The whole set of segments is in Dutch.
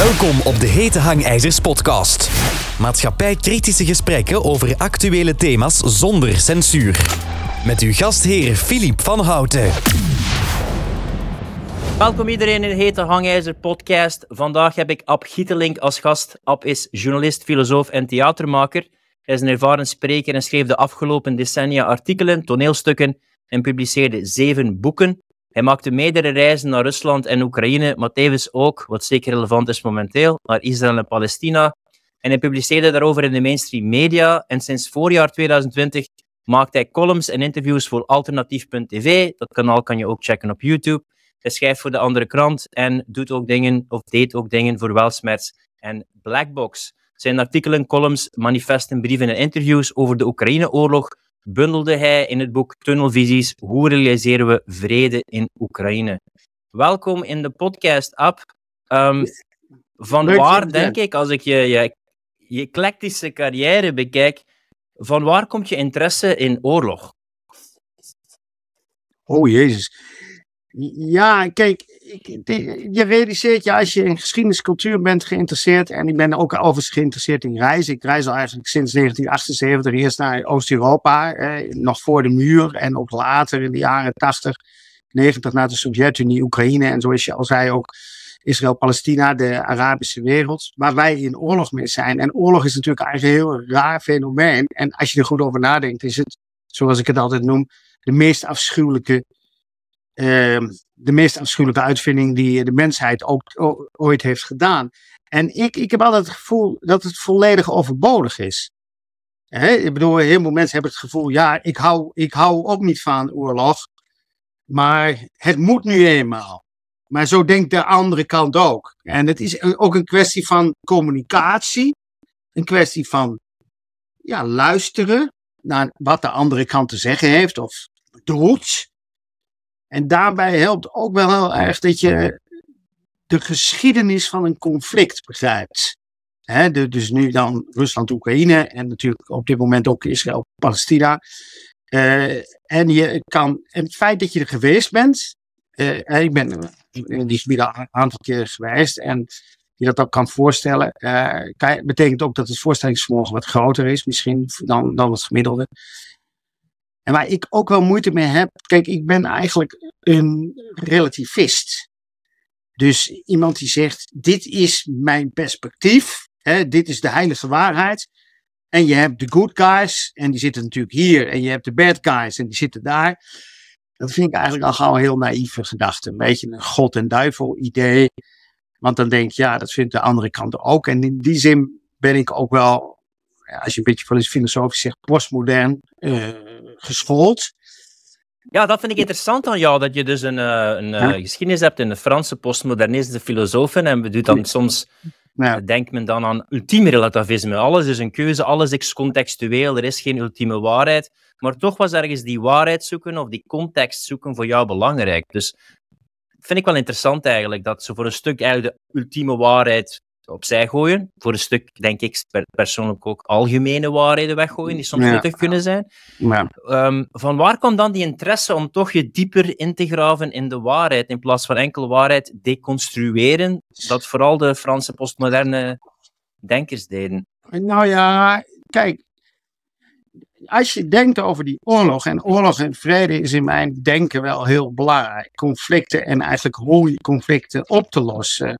Welkom op de Hete Hangijzers podcast. Maatschappij-kritische gesprekken over actuele thema's zonder censuur. Met uw gastheer Filip van Houten. Welkom iedereen in de Hete Hangijzer podcast. Vandaag heb ik Ab Gietelink als gast. Ab is journalist, filosoof en theatermaker. Hij is een ervaren spreker en schreef de afgelopen decennia artikelen, toneelstukken en publiceerde zeven boeken. Hij maakte meerdere reizen naar Rusland en Oekraïne, maar tevens ook, wat zeker relevant is momenteel, naar Israël en Palestina. En hij publiceerde daarover in de mainstream media. En sinds voorjaar 2020 maakt hij columns en interviews voor alternatief.tv. Dat kanaal kan je ook checken op YouTube. Hij schrijft voor de andere krant en doet ook dingen, of deed ook dingen voor Welsmerts en Blackbox. Zijn artikelen, columns, manifesten, brieven en interviews over de Oekraïne-oorlog bundelde hij in het boek Tunnelvisies Hoe realiseren we vrede in Oekraïne? Welkom in de podcast, Ab. Um, van waar, denk ik, als ik je, je, je eclectische carrière bekijk, van waar komt je interesse in oorlog? Oh, jezus. Ja, kijk, je realiseert je als je in geschiedeniscultuur bent geïnteresseerd. En ik ben ook overigens geïnteresseerd in reizen. Ik reis al eigenlijk sinds 1978 eerst naar Oost-Europa, eh, nog voor de muur. En ook later in de jaren 80, 90 naar de Sovjet-Unie, Oekraïne. En zoals je al zei ook Israël, Palestina, de Arabische wereld. Waar wij in oorlog mee zijn. En oorlog is natuurlijk eigenlijk een heel raar fenomeen. En als je er goed over nadenkt, is het, zoals ik het altijd noem, de meest afschuwelijke Ehm, de meest afschuwelijke uitvinding die de mensheid ook ooit heeft gedaan. En ik, ik heb altijd het gevoel dat het volledig overbodig is. ik bedoel, heel veel mensen hebben het gevoel, ja, ik hou, ik hou ook niet van oorlog, maar het moet nu eenmaal. Maar zo denkt de andere kant ook. En het is ook een kwestie van communicatie, een kwestie van ja, luisteren naar wat de andere kant te zeggen heeft of doet. En daarbij helpt ook wel heel erg dat je de geschiedenis van een conflict begrijpt. He, dus nu dan Rusland-Oekraïne en natuurlijk op dit moment ook Israël-Palestina. Uh, en, je kan, en het feit dat je er geweest bent, uh, ik ben in die gebieden een aantal keer geweest en je dat ook kan voorstellen, uh, betekent ook dat het voorstellingsvermogen wat groter is misschien dan, dan het gemiddelde. En waar ik ook wel moeite mee heb, kijk, ik ben eigenlijk een relativist. Dus iemand die zegt, dit is mijn perspectief, hè, dit is de heilige waarheid. En je hebt de good guys, en die zitten natuurlijk hier, en je hebt de bad guys, en die zitten daar. Dat vind ik eigenlijk al gauw een heel naïeve gedachte. Een beetje een god en duivel idee. Want dan denk je, ja, dat vindt de andere kant ook. En in die zin ben ik ook wel, als je een beetje filosofisch zegt, postmodern. Uh, geschoold. Ja, dat vind ik interessant aan jou, dat je dus een, uh, een uh, geschiedenis hebt in de Franse postmodernistische filosofen. En we doen dan soms, ja. denkt men dan aan ultieme relativisme. Alles is een keuze, alles is contextueel, er is geen ultieme waarheid. Maar toch was ergens die waarheid zoeken of die context zoeken voor jou belangrijk. Dus vind ik wel interessant eigenlijk, dat ze voor een stuk eigenlijk de ultieme waarheid opzij gooien. Voor een stuk, denk ik, persoonlijk ook algemene waarheden weggooien, die soms nuttig kunnen zijn. Ja. Um, van waar komt dan die interesse om toch je dieper in te graven in de waarheid, in plaats van enkel waarheid deconstrueren, dat vooral de Franse postmoderne denkers deden? Nou ja, kijk, als je denkt over die oorlog, en oorlog en vrede is in mijn denken wel heel belangrijk. Conflicten en eigenlijk hoe je conflicten op te lossen.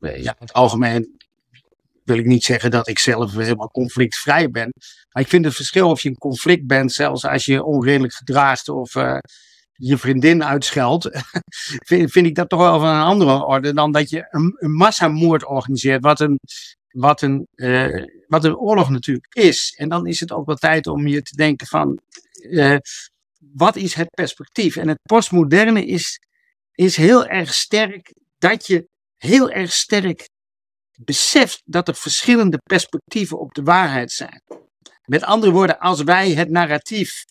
Eh, ja, in het algemeen wil ik niet zeggen dat ik zelf helemaal conflictvrij ben. Maar ik vind het verschil of je een conflict bent, zelfs als je onredelijk gedraagt of uh, je vriendin uitscheldt, vind, vind, ik dat toch wel van een andere orde dan dat je een, een massamoord organiseert, wat een, wat, een, uh, wat een oorlog natuurlijk is. En dan is het ook wel tijd om je te denken van, uh, wat is het perspectief? En het postmoderne is, is heel erg sterk dat je heel erg sterk beseft dat er verschillende perspectieven op de waarheid zijn. Met andere woorden, als wij het narratief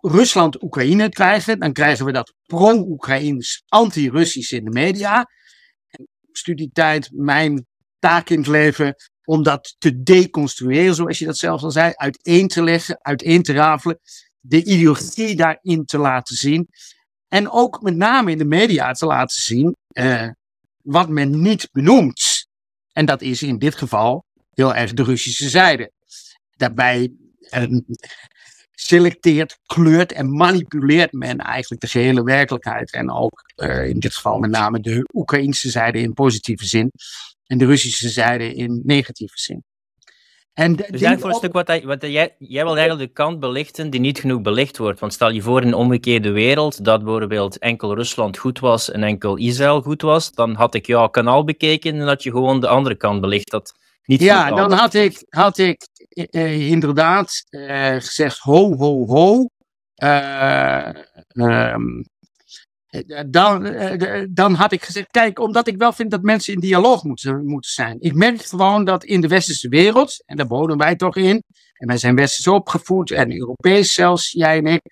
Rusland-Oekraïne krijgen, dan krijgen we dat pro-Oekraïns, anti-Russisch in de media. Studietijd, mijn taak in het leven, om dat te deconstrueren, zoals je dat zelf al zei, uiteen te leggen, uiteen te rafelen, de ideologie daarin te laten zien. En ook met name in de media te laten zien, eh, wat men niet benoemt, En dat is in dit geval heel erg de Russische zijde. Daarbij eh, selecteert, kleurt en manipuleert men eigenlijk de gehele werkelijkheid. En ook uh, in dit geval met name de Oekraïnse zijde in positieve zin en de Russische zijde in negatieve zin. En dus eigenlijk voor een stuk wat, dat, wat dat jij, jij wil eigenlijk de kant belichten die niet genoeg belicht wordt. Want stel je voor in een omgekeerde wereld dat bijvoorbeeld enkel Rusland goed was en enkel Israël goed was, dan had ik jouw kanaal bekeken en dat je gewoon de andere kant belicht. Dat niet ja, dan had ik, had ik eh, inderdaad eh, gezegd ho, ho, ho. Uh, dan, dan had ik gezegd, kijk, omdat ik wel vind dat mensen in dialoog moeten, moeten zijn. Ik merk gewoon dat in de westerse wereld, en daar wonen wij toch in, en wij zijn westers opgevoed, en Europees zelfs, jij en ik.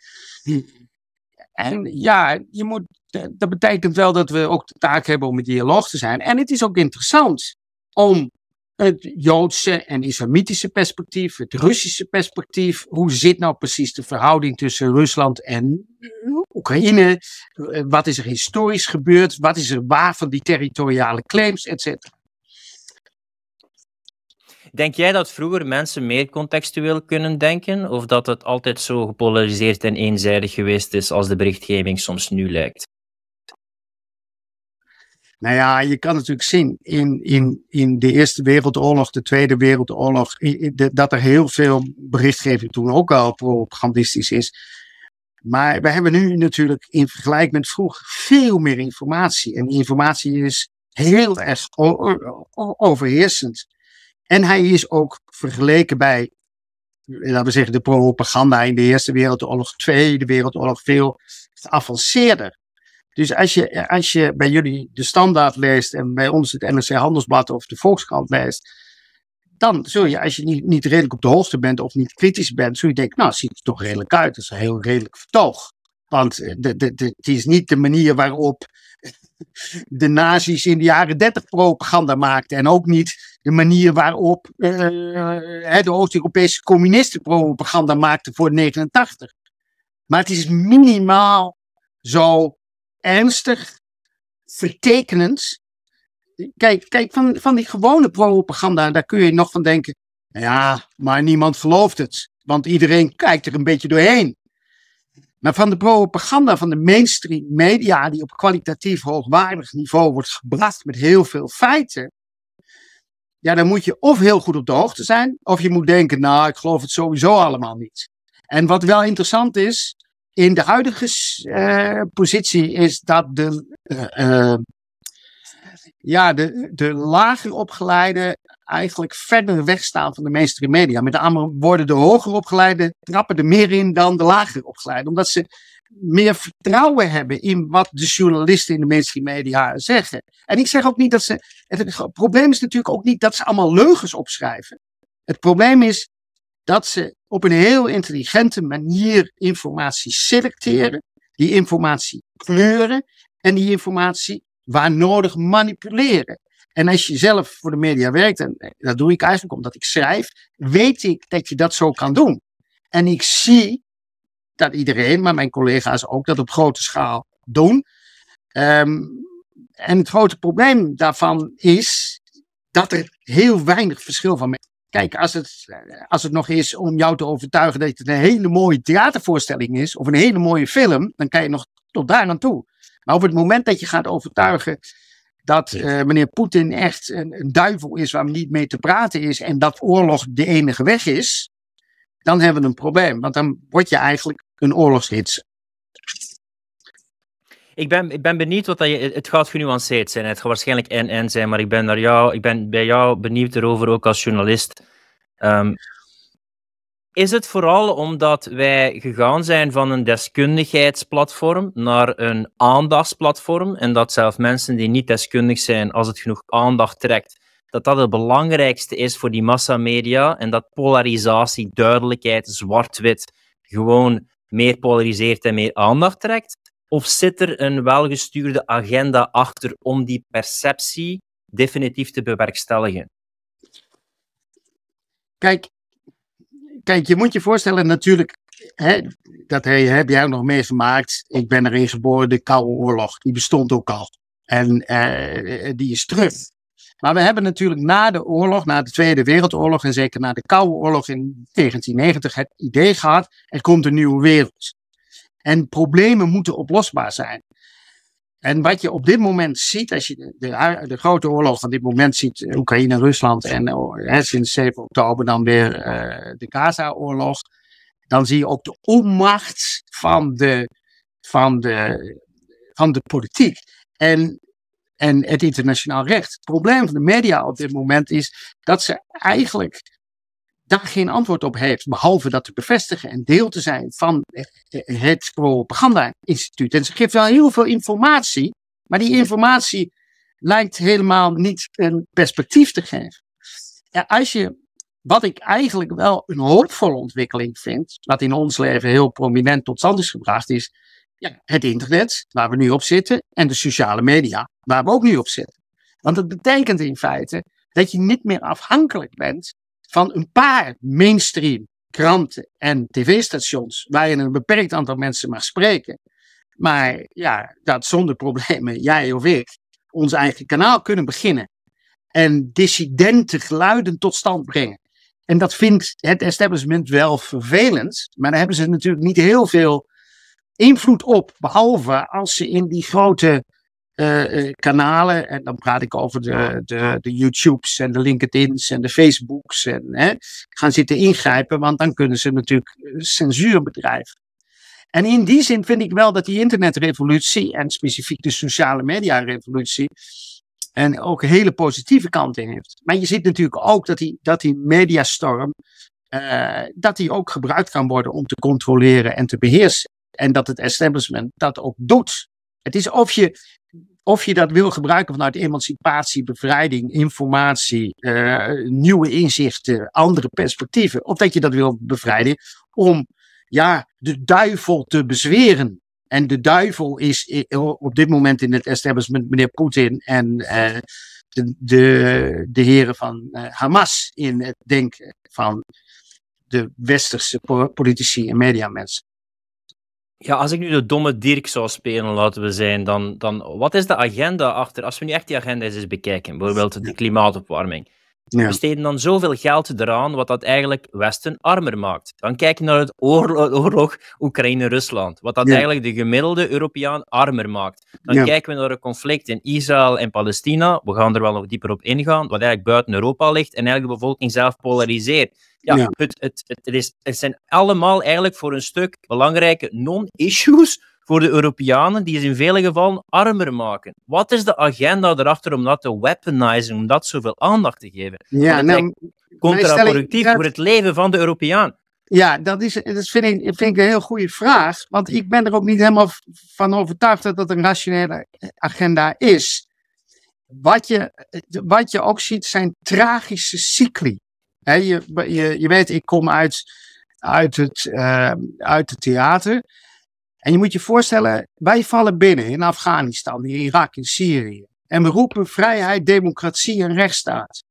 En ja, je moet, dat betekent wel dat we ook de taak hebben om in dialoog te zijn. En het is ook interessant om het Joodse en Islamitische perspectief, het Russische perspectief. Hoe zit nou precies de verhouding tussen Rusland en Oekraïne? Wat is er historisch gebeurd? Wat is er waar van die territoriale claims, et cetera? Denk jij dat vroeger mensen meer contextueel kunnen denken, of dat het altijd zo gepolariseerd en eenzijdig geweest is als de berichtgeving soms nu lijkt? Nou ja, je kan natuurlijk zien in, in, in de Eerste Wereldoorlog, de Tweede Wereldoorlog, dat er heel veel berichtgeving toen ook al propagandistisch is. Maar we hebben nu natuurlijk in vergelijking met vroeger veel meer informatie. En die informatie is heel erg overheersend. En hij is ook vergeleken bij, laten we zeggen, de propaganda in de Eerste Wereldoorlog, Tweede Wereldoorlog veel geavanceerder. Dus als je, als je bij jullie de standaard leest en bij ons het NRC Handelsblad of de Volkskrant leest, dan zul je, als je niet, niet redelijk op de hoogte bent of niet kritisch bent, zul je denken, nou, ziet er toch redelijk uit. Dat is een heel redelijk vertoog. Want eh, het is niet de manier waarop de nazi's in de jaren 30 propaganda maakten. En ook niet de manier waarop uh, de Oost-Europese communisten propaganda maakten voor 89. Maar het is minimaal zo ernstig, vertekenend. Kijk, kijk van, van die gewone propaganda, daar kun je nog van denken. Ja, maar niemand gelooft het. Want iedereen kijkt er een beetje doorheen. Maar van de propaganda van de mainstream media, die op kwalitatief hoogwaardig niveau wordt gebracht met heel veel feiten. Ja, dan moet je of heel goed op de hoogte zijn, of je moet denken, nou, ik geloof het sowieso allemaal niet. En wat wel interessant is, in de huidige uh, positie is dat de, uh, ja, de, de lager opgeleide eigenlijk verder wegstaan van de mainstream media. Met andere woorden, de hoger opgeleide trappen er meer in dan de lager opgeleide. Omdat ze meer vertrouwen hebben in wat de journalisten in de mainstream media zeggen. En ik zeg ook niet dat ze. Het probleem is natuurlijk ook niet dat ze allemaal leugens opschrijven. Het probleem is dat ze op een heel intelligente manier informatie selecteren, die informatie kleuren en die informatie waar nodig manipuleren. En als je zelf voor de media werkt, en dat doe ik eigenlijk omdat ik schrijf, weet ik dat je dat zo kan doen. En ik zie dat iedereen, maar mijn collega's ook, dat op grote schaal doen. Um, en het grote probleem daarvan is dat er heel weinig verschil van Kijk, als het, als het nog is om jou te overtuigen dat het een hele mooie theatervoorstelling is, of een hele mooie film, dan kan je nog tot daar aan toe. Maar op het moment dat je gaat overtuigen dat uh, meneer Poetin echt een, een, duivel is waar niet mee te praten is en dat oorlog de enige weg is, dan hebben we een probleem. Want dan word je eigenlijk een oorlogshits. Ik ben, ik ben benieuwd wat dat je. Het gaat genuanceerd zijn. Het gaat waarschijnlijk en-en zijn, maar ik ben, naar jou, ik ben bij jou benieuwd erover, ook als journalist. Um, is het vooral omdat wij gegaan zijn van een deskundigheidsplatform naar een aandachtsplatform en dat zelfs mensen die niet deskundig zijn, als het genoeg aandacht trekt, dat dat het belangrijkste is voor die massamedia en dat polarisatie, duidelijkheid, zwart-wit gewoon meer polariseert en meer aandacht trekt? Of zit er een welgestuurde agenda achter om die perceptie definitief te bewerkstelligen? Kijk, kijk je moet je voorstellen natuurlijk, hè, dat heb jij nog meegemaakt. Ik ben erin geboren, de Koude Oorlog, die bestond ook al. En uh, die is terug. Maar we hebben natuurlijk na de oorlog, na de Tweede Wereldoorlog en zeker na de Koude Oorlog in 1990 het idee gehad, er komt een nieuwe wereld. En problemen moeten oplosbaar zijn. En wat je op dit moment ziet, als je de, de, de grote oorlog van dit moment ziet, eh, Oekraïne Rusland, en oh, sinds 7 oktober dan weer de Gaza-oorlog, dan zie je ook de onmacht van de, van de, van de politiek. En, en het internationaal recht. Het probleem van de media op dit moment is dat ze eigenlijk daar geen antwoord op heeft, behalve dat te bevestigen en deel te zijn van het propaganda-instituut. En ze geeft wel heel veel informatie, maar die informatie lijkt helemaal niet een perspectief te geven. Als je, wat ik eigenlijk wel een hoopvolle ontwikkeling vind, wat in ons leven heel prominent tot stand is gebracht, is ja, het internet, waar we nu op zitten, en de sociale media, waar we ook nu op zitten. Want het betekent in feite dat je niet meer afhankelijk bent van een paar mainstream kranten en tv-stations, waar je een beperkt aantal mensen mag spreken. Maar ja, dat zonder problemen, jij of ik, ons eigen kanaal kunnen beginnen. En dissidente geluiden tot stand brengen. En dat vindt het establishment wel vervelend, maar daar hebben ze natuurlijk niet heel veel invloed op. Behalve als ze in die grote uh, kanalen. En dan praat ik over de, de, de YouTubes en de LinkedIn's en de Facebooks. En hè, gaan zitten ingrijpen, want dan kunnen ze natuurlijk eh, censuur bedrijven. En in die zin vind ik wel dat die internetrevolutie en specifiek de sociale media revolutie en ook een hele positieve kanten heeft. Maar je ziet natuurlijk ook dat die, dat die mediastorm, uh, dat die ook gebruikt kan worden om te controleren en te beheersen. En dat het establishment dat ook doet. Het is of je of je dat wil gebruiken vanuit emancipatie, bevrijding, informatie, uh, nieuwe inzichten, andere perspectieven. Of dat je dat wil bevrijden om ja, de duivel te bezweren. En de duivel is op dit moment in het establishment meneer Poetin en uh, de, de, de heren van uh, Hamas in het denken van de westerse politici en mediamensen. Ja, als ik nu de domme Dirk zou spelen, laten we zijn, dan, dan wat is de agenda achter, als we nu echt die agenda eens bekijken, bijvoorbeeld de klimaatopwarming. Ja. We steden dan zoveel geld eraan, wat dat eigenlijk Westen armer maakt. Dan kijk je naar het oorlog, Oekraïne-Rusland, wat dat eigenlijk de gemiddelde Europeaan armer maakt. Dan kijken we naar het conflict in Israël en Palestina, we gaan er wel nog dieper op ingaan, wat eigenlijk buiten Europa ligt en eigenlijk de bevolking zelf polariseert. Ja, Het, het, het, is, het zijn allemaal eigenlijk voor een stuk belangrijke non-issues voor de Europeanen, die ze in vele gevallen armer maken. Wat is de agenda erachter om dat te weaponizen, om dat zoveel aandacht te geven? Ja, nou, contraproductief voor het leven van de Europeaan. Ja, dat, is, dat vind, ik, vind ik een heel goede vraag. Want ik ben er ook niet helemaal van overtuigd dat dat een rationele agenda is. Wat je, wat je ook ziet zijn tragische cycli je, je, je weet, ik kom uit, uit, het, uh, uit het theater. En je moet je voorstellen, wij vallen binnen in Afghanistan, in Irak, in Syrië. En we roepen vrijheid, democratie en rechtsstaat.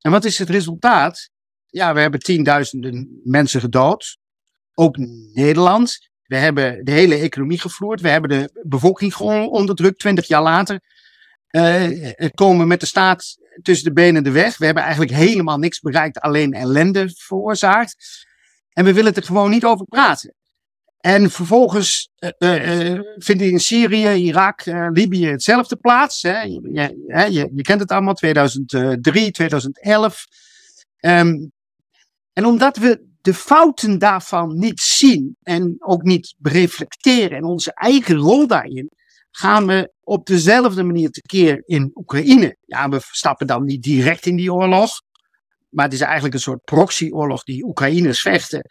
En wat is het resultaat? Ja, we hebben tienduizenden mensen gedood. Ook Nederland. We hebben de hele economie gevloerd. We hebben de bevolking onderdrukt, twintig jaar later. Uh, komen met de staat tussen de benen de weg. We hebben eigenlijk helemaal niks bereikt, alleen ellende veroorzaakt. En we willen er gewoon niet over praten. En vervolgens uh, uh, vindt in Syrië, Irak, uh, Libië hetzelfde plaats. Hè. Je, je, je, kent het allemaal, 2003, 2011. Um, en omdat we de fouten daarvan niet zien en ook niet reflecteren en onze eigen rol daarin, gaan we op dezelfde manier tekeer in Oekraïne. Ja, we stappen dan niet direct in die oorlog, maar het is eigenlijk een soort proxyoorlog die Oekraïners vechten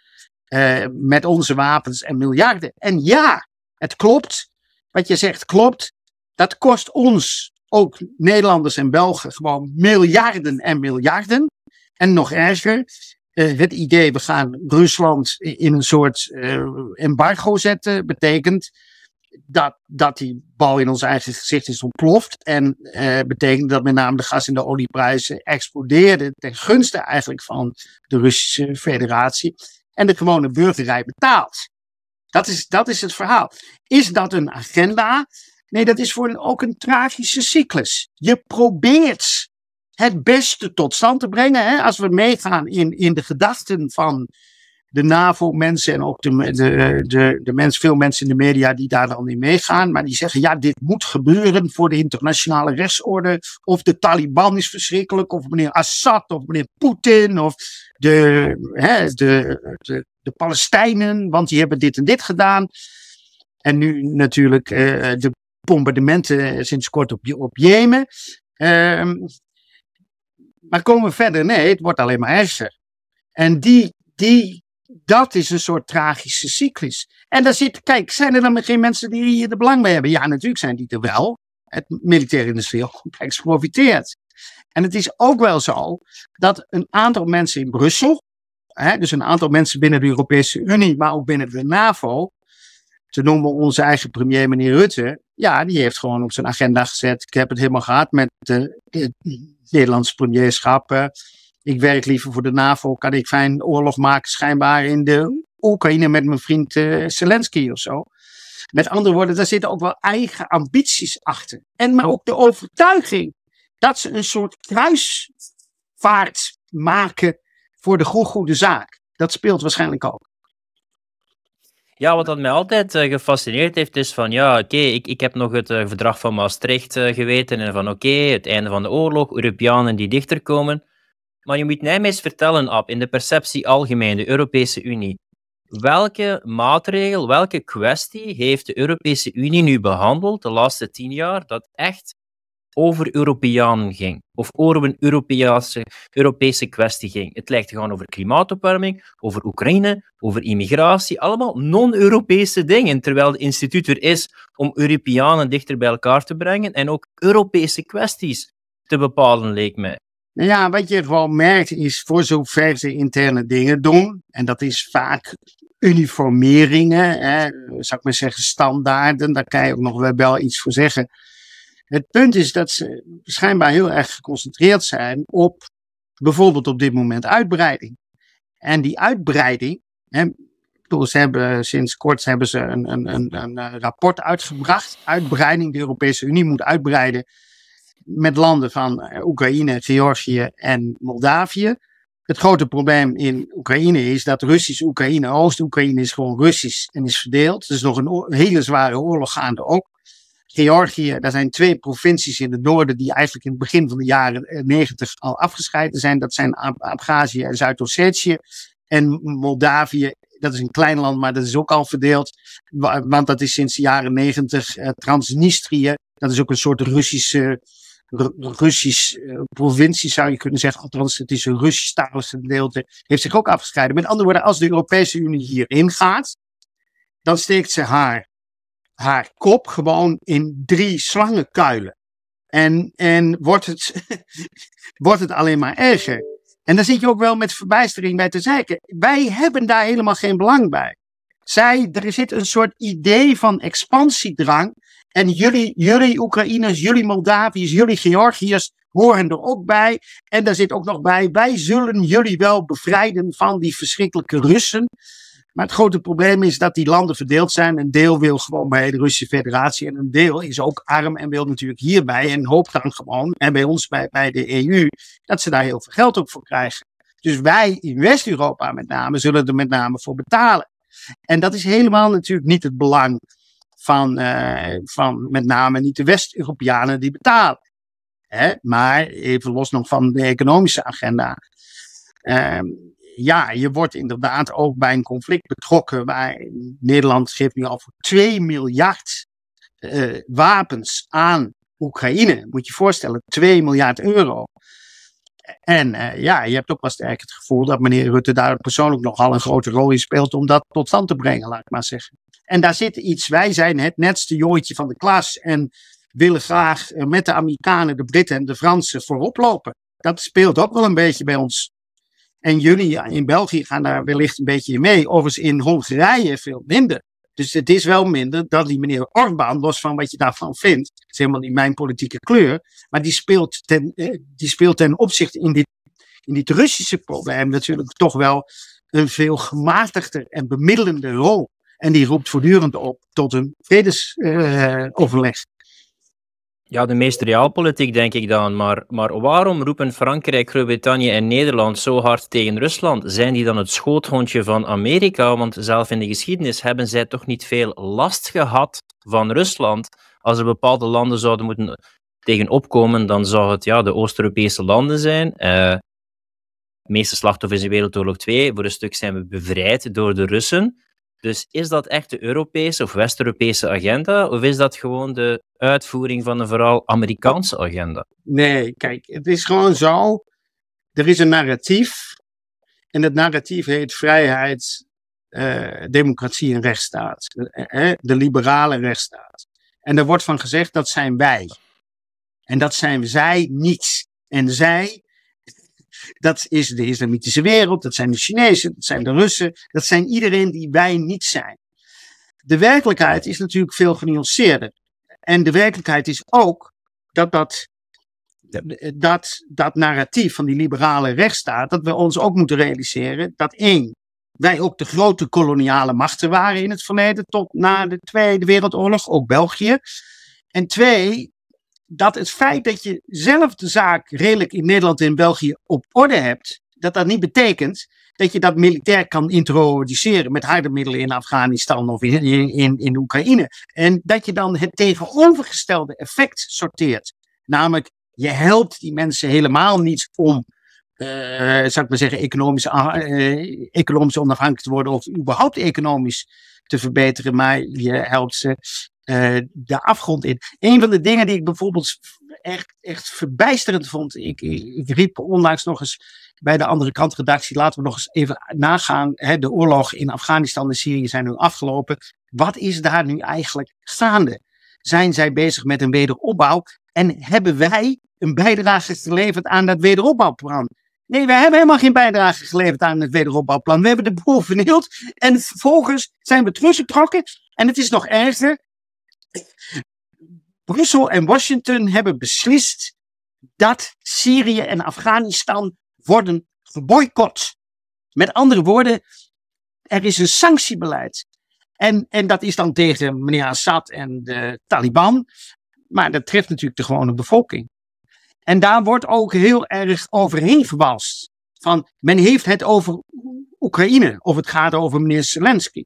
uh, met onze wapens en miljarden. En ja, het klopt. Wat je zegt klopt. Dat kost ons, ook Nederlanders en Belgen, gewoon miljarden en miljarden. En nog erger, uh, het idee we gaan Rusland in een soort uh, embargo zetten, betekent dat, dat die bal in ons eigen gezicht is ontploft. En eh, betekent dat met name de gas- en de olieprijzen explodeerden ten gunste eigenlijk van de Russische federatie. En de gewone burgerij betaalt. Dat is, dat is het verhaal. Is dat een agenda? Nee, dat is voor ook een tragische cyclus. Je probeert het beste tot stand te brengen. Hè? Als we meegaan in, in de gedachten van de NAVO-mensen en ook de, de, de, de veel mensen in de media die daar dan in meegaan. Maar die zeggen, ja, dit moet gebeuren voor de internationale rechtsorde. Of de Taliban is verschrikkelijk, of meneer Assad, of meneer Poetin, of de, hè, de, de, Palestijnen, want die hebben dit en dit gedaan. En nu natuurlijk uh, de bombardementen sinds kort op, op Jemen. Uh, maar komen we verder? Nee, het wordt alleen maar erger. En die, die dat is een soort tragische cyclus. En daar zit, kijk, zijn er dan geen mensen die hier de belang bij hebben? Ja, natuurlijk zijn die er wel. Het militair-industrieel complex profiteert. En het is ook wel zo dat een aantal mensen in Brussel, hè, dus een aantal mensen binnen de Europese Unie, maar ook binnen de NAVO, te noemen onze eigen premier, meneer Rutte, ja, die heeft gewoon op zijn agenda gezet. Ik heb het helemaal gehad met de, Nederlandse premierschap ik werk liever voor de NAVO, kan ik fijn oorlog maken schijnbaar in de Oekraïne met mijn vriend uh, Zelensky of zo. Met andere woorden, daar zitten ook wel eigen ambities achter. En maar ook de overtuiging dat ze een soort kruisvaart maken voor de goede zaak. Dat speelt waarschijnlijk ook. Ja, wat dat mij altijd uh, gefascineerd heeft, is van ja, oké, ik, ik heb nog het uh, verdrag van Maastricht geweten en van oké, het einde van de oorlog, Europeanen die dichter komen. Maar je moet mij eens vertellen, Ab, in de perceptie algemeen, de Europese Unie. Welke maatregel, welke kwestie heeft de Europese Unie nu behandeld de laatste tien jaar dat echt over Europeanen ging? Of over een Europese, Europese kwestie ging? Het lijkt te gaan over klimaatopwarming, over Oekraïne, over immigratie, allemaal non-Europese dingen, terwijl het instituut er is om Europeanen dichter bij elkaar te brengen en ook Europese kwesties te bepalen, leek mij. Nou ja, wat je gewoon merkt is voor zover ze interne dingen doen, en dat is vaak uniformeringen, hè, zou ik maar zeggen standaarden, daar kan je ook nog wel iets voor zeggen. Het punt is dat ze schijnbaar heel erg geconcentreerd zijn op bijvoorbeeld op dit moment uitbreiding. En die uitbreiding, hè, ze hebben, sinds kort hebben ze een, een, een, een rapport uitgebracht. Uitbreiding, de Europese Unie moet uitbreiden met landen van eh, Oekraïne, Georgië en Moldavië. Het grote probleem in Oekraïne is dat Russisch Oekraïne, Oost-Oekraïne is gewoon Russisch en is verdeeld. Er is nog een hele zware oorlog gaande ook. Georgië, daar zijn twee provincies in het noorden die eigenlijk in het begin van de jaren 90 eh, al afgescheiden zijn. Dat zijn Abhazie en Zuid-Ossetië. En Moldavië, dat is een klein land, maar dat is ook al verdeeld. Want dat is sinds de jaren 90 uh, Transnistrië. Dat is ook een soort Russische Russisch uh, provincie, zou je kunnen zeggen. Althans, het is een Russisch-talig gedeelte. Heeft zich ook afgescheiden. Met andere woorden, als de Europese Unie hierin gaat, dan steekt ze haar, haar kop gewoon in drie slangenkuilen. En, en wordt, het, wordt het alleen maar erger. En dan zit je ook wel met verbijstering bij te zeiken. Wij hebben daar helemaal geen belang bij. Zij, er zit een soort idee van expansiedrang en jullie, jullie Oekraïners, jullie Moldaviërs, jullie Georgiërs horen er ook bij. En daar zit ook nog bij, wij zullen jullie wel bevrijden van die verschrikkelijke Russen. Maar het grote probleem is dat die landen verdeeld zijn. Een deel wil gewoon bij de Russische Federatie en een deel is ook arm en wil natuurlijk hierbij en hoopt dan gewoon, en bij ons bij, bij de EU, dat ze daar heel veel geld ook voor krijgen. Dus wij in West-Europa met name zullen er met name voor betalen. En dat is helemaal natuurlijk niet het belang van, uh, van met name niet de West-Europeanen die betalen. Hè? Maar even los nog van de economische agenda. Uh, ja, je wordt inderdaad ook bij een conflict betrokken waar Nederland geeft nu al voor 2 miljard uh, wapens aan Oekraïne. Moet je je voorstellen, 2 miljard euro. En uh, ja, je hebt ook wel sterk het gevoel dat meneer Rutte daar persoonlijk nogal een grote rol in speelt om dat tot stand te brengen, laat ik maar zeggen. En daar zit iets, wij zijn het netste jongetje van de klas en willen graag eh, met de Amerikanen, de Britten en de Fransen voorop lopen. Dat speelt ook wel een beetje bij ons. En jullie in België gaan daar wellicht een beetje mee. Overigens in Hongarije veel minder. Dus het is wel minder dat die meneer Orbán, los van wat je daarvan vindt, het is helemaal niet mijn politieke kleur, maar die speelt ten, eh, die speelt ten opzichte in dit, in dit Russische probleem natuurlijk toch wel een veel gematigder en bemiddelende rol. En die roept voortdurend op tot een vredesoverleg. Ja, de meest realpolitiek denk ik dan. Maar, maar waarom roepen Frankrijk, Groot-Brittannië en Nederland zo hard tegen Rusland? Zijn die dan het schoothondje van Amerika? Want zelf in de geschiedenis hebben zij toch niet veel last gehad van Rusland. Als er bepaalde landen zouden moeten tegen opkomen, dan zou het ja, de Oost-Europese landen zijn. Uh, de meeste slachtoffers in Wereldoorlog 2, voor een stuk zijn we bevrijd door de Russen. Dus is dat echt de Europese of West-Europese agenda? Of is dat gewoon de uitvoering van een vooral Amerikaanse agenda? Nee, kijk, het is gewoon zo. Er is een narratief. En dat narratief heet vrijheid, uh, democratie en rechtsstaat. De, de liberale rechtsstaat. En er wordt van gezegd dat zijn wij. En dat zijn zij niet. En zij dat is de islamitische wereld, dat zijn de Chinezen, dat zijn de Russen, dat zijn iedereen die wij niet zijn. De werkelijkheid is natuurlijk veel genuanceerder. En de werkelijkheid is ook dat dat, dat, dat narratief van die liberale rechtsstaat, dat we ons ook moeten realiseren dat één, wij ook de grote koloniale machten waren in het verleden tot na de Tweede Wereldoorlog, ook België. En twee, dat het feit dat je zelf de zaak redelijk in Nederland en België op orde hebt, dat dat niet betekent dat je dat militair kan introduceren met harde middelen in Afghanistan of in, in, in Oekraïne. En dat je dan het tegenovergestelde effect sorteert. Namelijk, je helpt die mensen helemaal niet om, uh, zou ik maar zeggen, economisch, uh, economisch onafhankelijk te worden of überhaupt economisch te verbeteren, maar je helpt ze uh, de afgrond in. Een van de dingen die ik bijvoorbeeld echt, echt verbijsterend vond. Ik, ik, riep onlangs nog eens bij de andere kant redactie. Laten we nog eens even nagaan. Hè, de oorlog in Afghanistan en Syrië zijn nu afgelopen. Wat is daar nu eigenlijk gaande? Zijn zij bezig met een wederopbouw? En hebben wij een bijdrage geleverd aan dat wederopbouwplan? Nee, wij hebben helemaal geen bijdrage geleverd aan het wederopbouwplan. We hebben de boel vernield. En vervolgens zijn we teruggetrokken. En het is nog erger. Brussel en Washington hebben beslist dat Syrië en Afghanistan worden geboycott. Met andere woorden, er is een sanctiebeleid. En, en dat is dan tegen meneer Assad en de Taliban. Maar dat treft natuurlijk de gewone bevolking. En daar wordt ook heel erg overheen gewalst. Van men heeft het over Oekraïne of het gaat over meneer Zelensky.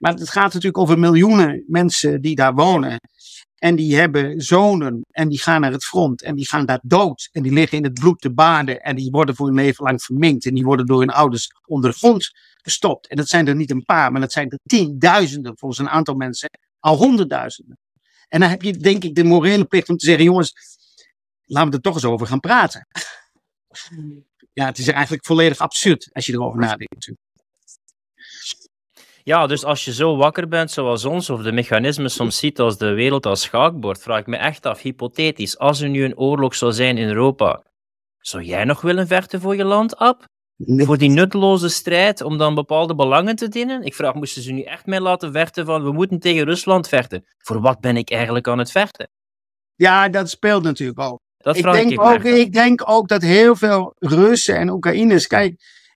Maar het gaat natuurlijk over miljoenen mensen die daar wonen. En die hebben zonen en die gaan naar het front en die gaan daar dood. En die liggen in het bloed te baden en die worden voor hun leven lang verminkt. En die worden door hun ouders onder de grond gestopt. En dat zijn er niet een paar, maar dat zijn er tienduizenden volgens een aantal mensen. Al honderdduizenden. En dan heb je denk ik de morele plicht om te zeggen, jongens, laten we er toch eens over gaan praten. Ja, het is eigenlijk volledig absurd als je erover nadenkt. Ja, dus als je zo wakker bent zoals ons, of de mechanismen soms ziet als de wereld als schaakbord, vraag ik me echt af, hypothetisch, als er nu een oorlog zou zijn in Europa, zou jij nog willen vechten voor je land, Ab? Voor die nutteloze strijd om dan bepaalde belangen te dienen? Ik vraag, moesten ze nu echt mij laten vechten van we moeten tegen Rusland vechten? Voor wat ben ik eigenlijk aan het vechten? Ja, dat speelt natuurlijk ook. Dat ik, denk ik, ook, ik denk ook dat heel veel Russen en Oekraïners, kijk,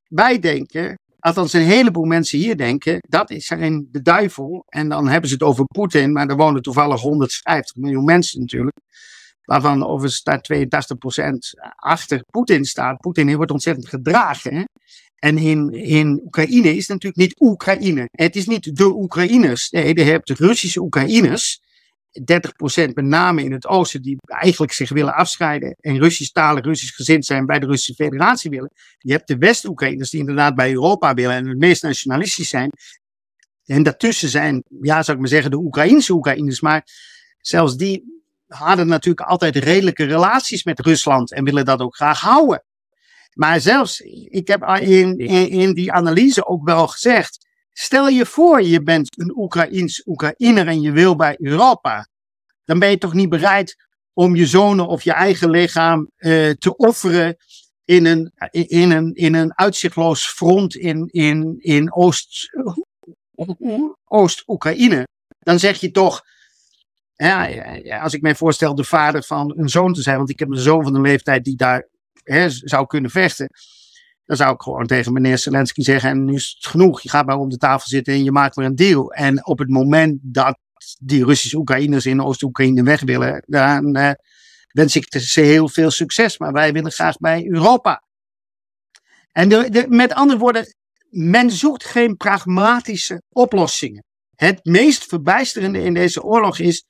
wij denken althans een heleboel mensen hier denken, dat is zijn de duivel. En dan hebben ze het over Poetin, maar er wonen toevallig 150 miljoen mensen natuurlijk. Waarvan overigens staat 82% achter Poetin staat. Poetin wordt ontzettend gedragen. Hè? En in, in Oekraïne is het natuurlijk niet Oekraïne. Het is niet de Oekraïners. Nee, je hebt Russische Oekraïners. 30% met name in het oosten die eigenlijk zich willen afscheiden en Russisch talen, Russisch gezind zijn bij de Russische federatie willen. Je hebt de West-Oekraïners die inderdaad bij Europa willen en het meest nationalistisch zijn. En daartussen zijn, ja zou ik maar zeggen, de Oekraïnse Oekraïners. Maar zelfs die hadden natuurlijk altijd redelijke relaties met Rusland en willen dat ook graag houden. Maar zelfs, ik heb in, in, in die analyse ook wel gezegd, Stel je voor, je bent een Oekraïns Oekraïner en je wil bij Europa. Dan ben je toch niet bereid om je zonen of je eigen lichaam uh, te offeren in een, in een, in een uitzichtloos front in, in, in Oost, Oost-Oekraïne. Dan zeg je toch, ja, als ik mij voorstel de vader van een zoon te zijn, want ik heb een zoon van een leeftijd die daar hè, zou kunnen vechten. Dan zou ik gewoon tegen meneer Zelensky zeggen: en nu is het genoeg. Je gaat maar om de tafel zitten en je maakt weer een deal. En op het moment dat die Russische Oekraïners in Oost-Oekraïne weg willen, dan uh, wens ik ze heel veel succes. Maar wij willen graag bij Europa. En de, met andere woorden, men zoekt geen pragmatische oplossingen. Het meest verbijsterende in deze oorlog is,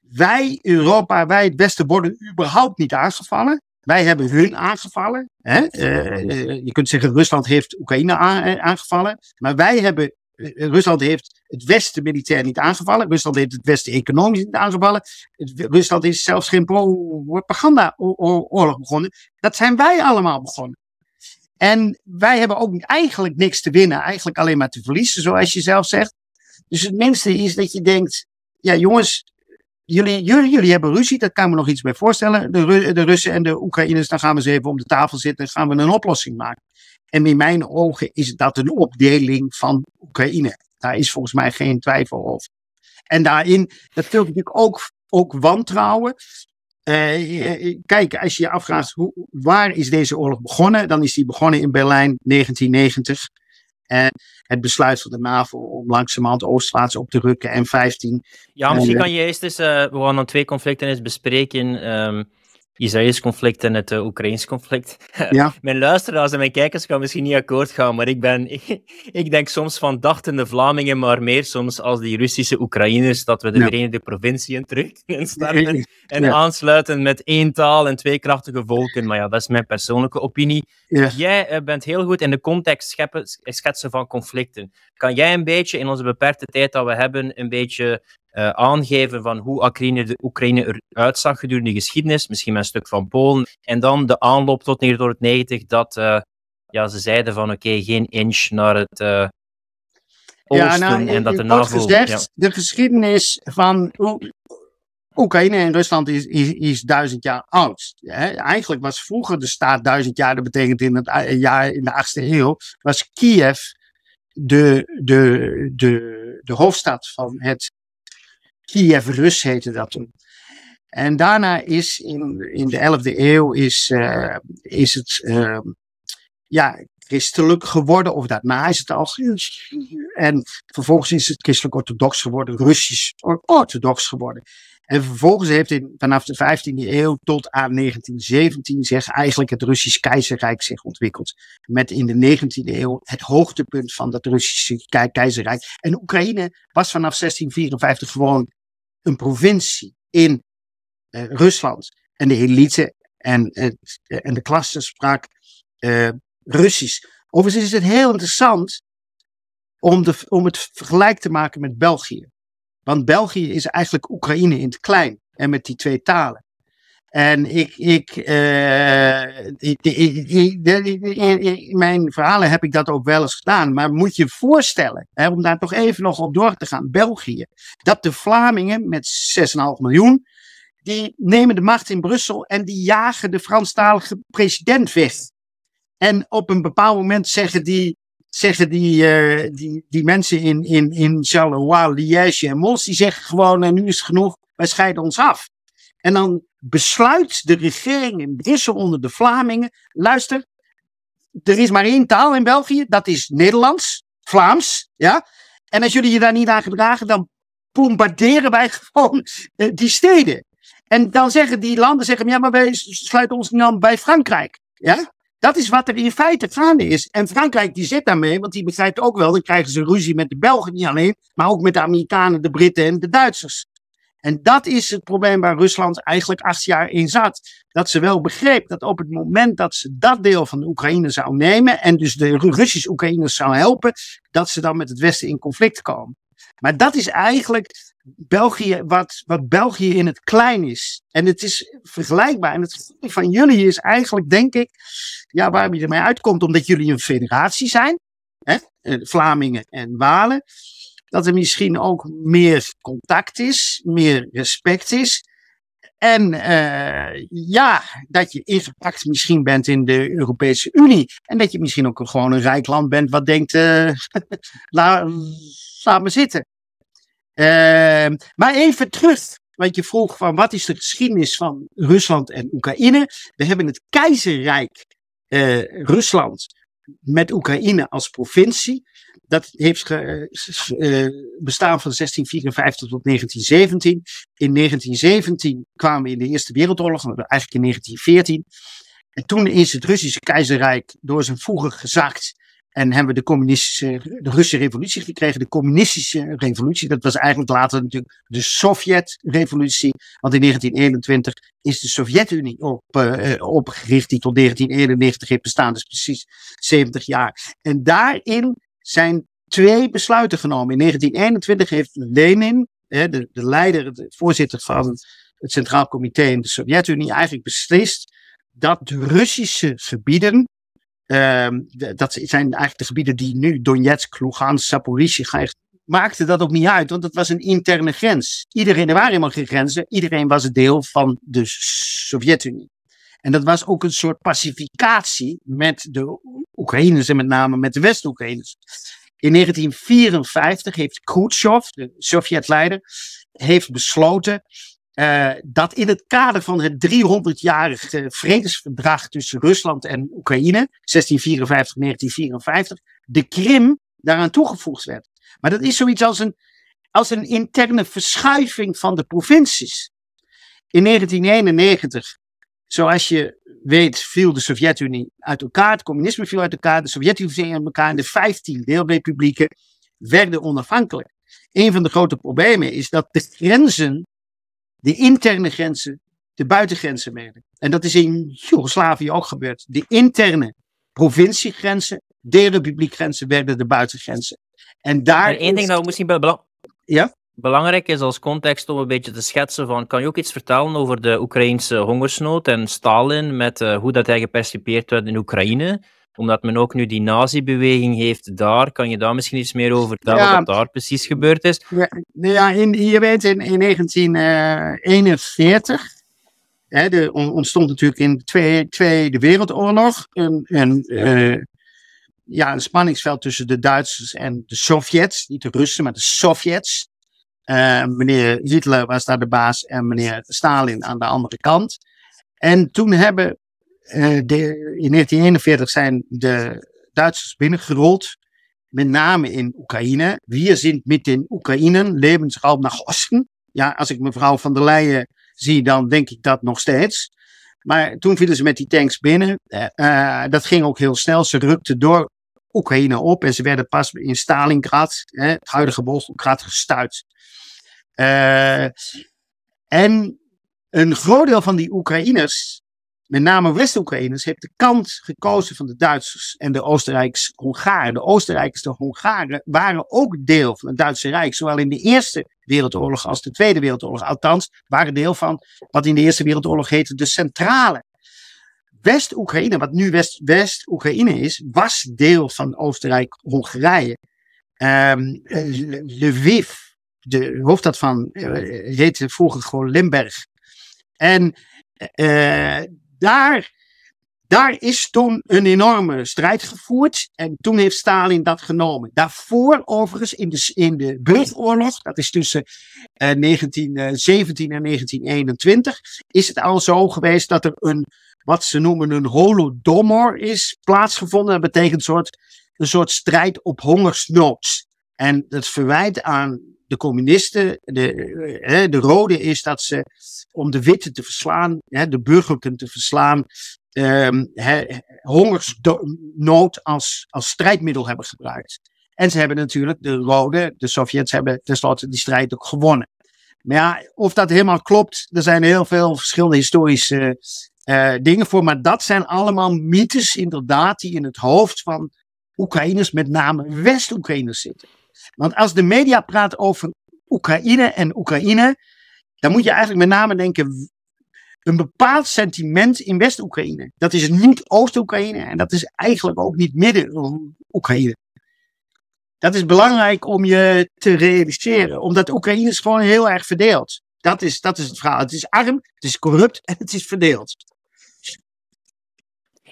wij Europa, wij het Westen worden überhaupt niet aangevallen. Wij hebben hun aangevallen. Hè? Uh, je kunt zeggen, Rusland heeft Oekraïne aangevallen. Maar wij hebben, Rusland heeft het Westen militair niet aangevallen. Rusland heeft het Westen economisch niet aangevallen. Rusland is zelfs geen propaganda-oorlog begonnen. Dat zijn wij allemaal begonnen. En wij hebben ook eigenlijk niks te winnen, eigenlijk alleen maar te verliezen, zoals je zelf zegt. Dus het minste is dat je denkt, ja jongens, jullie, jullie, jullie hebben ruzie, daar kan me nog iets bij voorstellen. De, de Russen en de Oekraïners, dan gaan we eens even om de tafel zitten en gaan we een oplossing maken. En in mijn ogen is dat een opdeling van Oekraïne. Daar is volgens mij geen twijfel over. En daarin, dat vult natuurlijk ook, ook wantrouwen. Uh, kijk, als je je afvraagt hoe, waar is deze oorlog begonnen, dan is die begonnen in Berlijn 1990. En het besluit van de NAVO om langzamerhand oostwaarts op te rukken en 15. Ja, misschien kan je eerst eens, uh, we gaan dan twee conflicten eens bespreken. Um, Israëlisch conflict en het uh, Oekraïns conflict. Ja. mijn luisteraars en mijn kijkers gaan misschien niet akkoord gaan, maar ik, ben, ik, denk soms van dachtende Vlamingen, maar meer soms als die Russische Oekraïners, dat we de ja. Verenigde Provinciën terug starten en ja. aansluiten met één taal en twee krachtige volken. Maar ja, dat is mijn persoonlijke opinie. Jij uh, bent heel goed in de context scheppen, schetsen van conflicten. Kan jij een beetje in onze beperkte tijd dat we hebben, een beetje uh, aangeven van hoe Oekraïne, de Oekraïne eruit zag gedurende de geschiedenis, misschien met een stuk van Polen, en dan de aanloop tot 1990 dat uh, ja, ze zeiden van oké, okay, geen inch naar het uh, oosten ja, nou, en dat de NAVO... Gezegd, ja. de geschiedenis van Oekraïne en Rusland is, is, is duizend jaar oud. eigenlijk was vroeger de staat duizend jaar, dat betekent in het jaar in de achtste eeuw, was Kiev de, de, de, de hoofdstad van het Kiev Rus heette dat toen. En daarna is in, in de 11e eeuw is, uh, is het uh, ja, christelijk geworden, of daarna is het al. En vervolgens is het christelijk orthodox geworden, Russisch orthodox geworden. En vervolgens heeft in, vanaf de 15e eeuw tot aan 1917 zich eigenlijk het Russisch keizerrijk zich ontwikkeld. Met in de 19e eeuw het hoogtepunt van dat Russische keizerrijk. En Oekraïne was vanaf 1654 gewoon een provincie in uh, Rusland. En de elite en, uh, en de klasse sprak uh, Russisch. Overigens is het heel interessant om, de, om het vergelijk te maken met België. Want België is eigenlijk Oekraïne in het klein. En met die twee talen. En ik, ik, uh, in mijn verhalen heb ik dat ook wel eens gedaan. Maar moet je voorstellen, hè, om daar toch even nog op door te gaan, België, dat de Vlamingen met 6,5 miljoen, die nemen de macht in Brussel en die jagen de Franstalige president weg. En op een bepaald moment zeggen die, zeggen die, uh, die, die mensen in, in, in Charleroi, Liège en Mons, die zeggen gewoon, en nu is het genoeg, wij scheiden ons af. En dan besluit de regering in Brussel onder de Vlamingen, luister, er is maar één taal in België, dat is Nederlands, Vlaams, ja. En als jullie je daar niet aan gedragen, dan bombarderen wij gewoon uh, die steden. En dan zeggen die landen, zeggen, ja, maar wij sluiten ons niet aan bij Frankrijk, ja. Dat is wat er in feite gaande is. En Frankrijk die zit daarmee, want die begrijpt ook wel, dan krijgen ze ruzie met de Belgen niet alleen, maar ook met de Amerikanen, de Britten en de Duitsers. En dat is het probleem waar Rusland eigenlijk acht jaar in zat. Dat ze wel begreep dat op het moment dat ze dat deel van de Oekraïne zou nemen en dus de Russische Oekraïners zou helpen, dat ze dan met het Westen in conflict komen. Maar dat is eigenlijk België, wat, wat België in het klein is. En het is vergelijkbaar. En het van jullie is eigenlijk, denk ik, ja, waar je ermee uitkomt, omdat jullie een federatie zijn, hè, Vlamingen en Walen dat er misschien ook meer contact is, meer respect is. En uh, ja, dat je ingepakt misschien bent in de Europese Unie. En dat je misschien ook gewoon een rijk land bent wat denkt, uh, laat, me zitten. Uh, maar even terug, want je vroeg van wat is de geschiedenis van Rusland en Oekraïne. We hebben het keizerrijk Rusland met Oekraïne als provincie dat heeft ge, uh, bestaan van 1654 tot 1917. In 1917 kwamen we in de Eerste Wereldoorlog, eigenlijk in 1914. En toen is het Russische keizerrijk door zijn voegen gezakt. En hebben we de communistische, de Russische revolutie gekregen. De communistische revolutie, dat was eigenlijk later natuurlijk de Sovjet-revolutie. Want in 1921 is de Sovjet-Unie op, uh, opgericht, die tot 1991 heeft bestaan. Dus precies 70 jaar. En daarin zijn twee besluiten genomen. In 1921 heeft Lenin, de, de leider, de voorzitter van het Centraal Comité in de Sovjet-Unie, eigenlijk beslist dat de Russische gebieden, uh, dat zijn eigenlijk de gebieden die nu Donetsk, Lugansk, Zaporizhia maakte dat ook niet uit, want het was een interne grens. Iedereen, er waren helemaal geen grenzen, iedereen was deel van de Sovjet-Unie. En dat was ook een soort pacificatie met de Oekraïners en met name met de West-Oekraïners. In 1954 heeft Khrushchev, de Sovjet-leider, heeft besloten uh, dat in het kader van het 300-jarige vredesverdrag tussen Rusland en Oekraïne, 1654-1954, de Krim daaraan toegevoegd werd. Maar dat is zoiets als een, als een interne verschuiving van de provincies. In 1991 Zoals je weet viel de Sovjet-Unie uit elkaar, het communisme viel uit elkaar, de Sovjet-Unie viel uit elkaar en de 15 deelrepublieken werden onafhankelijk. Een van de grote problemen is dat de grenzen, de interne grenzen, de buitengrenzen werden. En dat is in Joegoslavië ook gebeurd. De interne provinciegrenzen, deelrepubliekgrenzen werden de buitengrenzen. En daar. En één ding dat we misschien belangrijk. Ja? Belangrijk is als context om een beetje te schetsen van, kan je ook iets vertellen over de Oekraïnse hongersnood en Stalin, met uh, hoe dat hij gepercipieerd werd in Oekraïne? Omdat men ook nu die nazi-beweging heeft daar. Kan je daar misschien iets meer over vertellen ja, wat daar precies gebeurd is? Ja, in, je weet, in, in 1941 hè, de, ontstond natuurlijk in de Tweede, Tweede Wereldoorlog een, een, uh, ja, een spanningsveld tussen de Duitsers en de Sovjets. Niet de Russen, maar de Sovjets. Uh, meneer Hitler was daar de baas en meneer Stalin aan de andere kant. En toen hebben de, in 1941 zijn de Duitsers binnengerold, met name in Oekraïne. Wir sind mit den Oekraïnen Lebensraum nach Osten. Ja, als ik mevrouw van der Leyen zie, dan denk ik dat nog steeds. Maar toen vielen ze met die tanks binnen. Uh, dat ging ook heel snel. Ze rukten door Oekraïne op en ze werden pas in Stalingrad, hè, het huidige Volgograd, gestuurd. Uh, en een groot deel van die Oekraïners, met name West-Oekraïners, heeft de kant gekozen van de Duitsers en de Oostenrijks-Hongaren. De Oostenrijkers, de Hongaren waren ook deel van het Duitse Rijk, zowel in de Eerste Wereldoorlog als de Tweede Wereldoorlog. Althans, waren deel van wat in de Eerste Wereldoorlog heette de centrale. West-Oekraïne, wat nu West-Oekraïne is, was deel van Oostenrijk-Hongarije. Um, Lviv, de hoofdstad van, uh, heette vroeger gewoon Limberg. En uh, daar, daar is toen een enorme strijd gevoerd. En toen heeft Stalin dat genomen. Daarvoor, overigens, in de, in de burgeroorlog, dat is tussen uh, 1917 en 1921, is het al zo geweest dat er een, wat ze noemen een holodomor is plaatsgevonden. Dat betekent een soort, een soort strijd op hongersnood. En het verwijt aan de communisten, de, hè, de rode is dat ze om de witte te verslaan, de burgerlijken te verslaan, um, hongersnood als, als strijdmiddel hebben gebruikt. En ze hebben natuurlijk, de rode, de Sovjets hebben tenslotte die strijd ook gewonnen. Maar ja, of dat helemaal klopt, er zijn heel veel verschillende historische uh, dingen voor. Maar dat zijn allemaal mythes inderdaad die in het hoofd van Oekraïners, met name West-Oekraïners zitten. Want als de media praat over Oekraïne en Oekraïne, dan moet je eigenlijk met name denken een bepaald sentiment in West-Oekraïne. Dat is niet Oost-Oekraïne en dat is eigenlijk ook niet Midden-Oekraïne. Dat is belangrijk om je te realiseren, omdat Oekraïne is gewoon heel erg verdeeld. Dat is, dat is het verhaal. Het is arm, het is corrupt en het is verdeeld.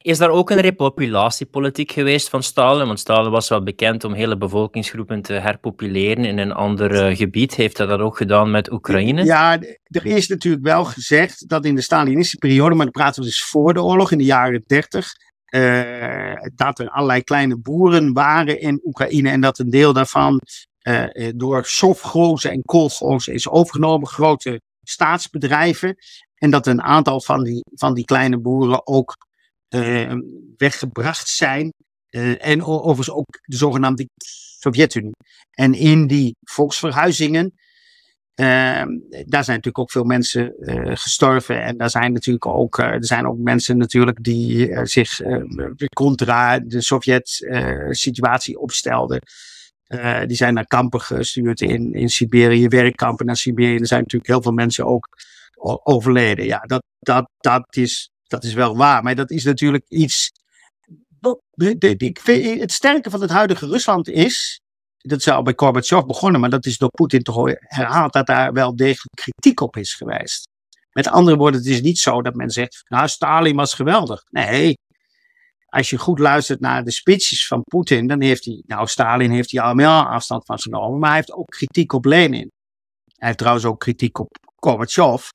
Is daar ook een repopulatiepolitiek geweest van Stalin? Want Stalin was wel bekend om hele bevolkingsgroepen te herpopuleren in een ander uh, gebied. Heeft hij dat ook gedaan met Oekraïne? Ja, er is natuurlijk wel gezegd dat in de Stalinistische periode, maar dan praten we dus voor de oorlog, in de jaren 30, eh, dat er allerlei kleine boeren waren in Oekraïne en dat een deel daarvan uh, door Sovgozen en Kolgozen is overgenomen, grote staatsbedrijven. En dat een aantal van die, van die kleine boeren ook uh, weggebracht zijn. Uh, en overigens ook de zogenaamde Sovjet-Unie. En in die volksverhuizingen, daar zijn natuurlijk ook veel mensen gestorven. En daar zijn natuurlijk ook, er zijn ook mensen natuurlijk die zich contra de Sovjet-situatie opstelden. Die zijn naar kampen gestuurd in, in Siberië, werkkampen naar Siberië. Er zijn natuurlijk heel veel mensen ook overleden. Ja, dat, dat, dat, is, dat is wel waar. Maar dat is natuurlijk iets. Ik vind, het sterke van het huidige Rusland is. Dat is al bij Gorbachev begonnen, maar dat is door Poetin toch herhaald dat daar wel degelijk kritiek op is geweest. Met andere woorden, het is niet zo dat men zegt, nou, Stalin was geweldig. Nee, als je goed luistert naar de speeches van Poetin, dan heeft hij, nou, Stalin heeft hij allemaal afstand van genomen, maar hij heeft ook kritiek op Lenin. Hij heeft trouwens ook kritiek op Gorbachev.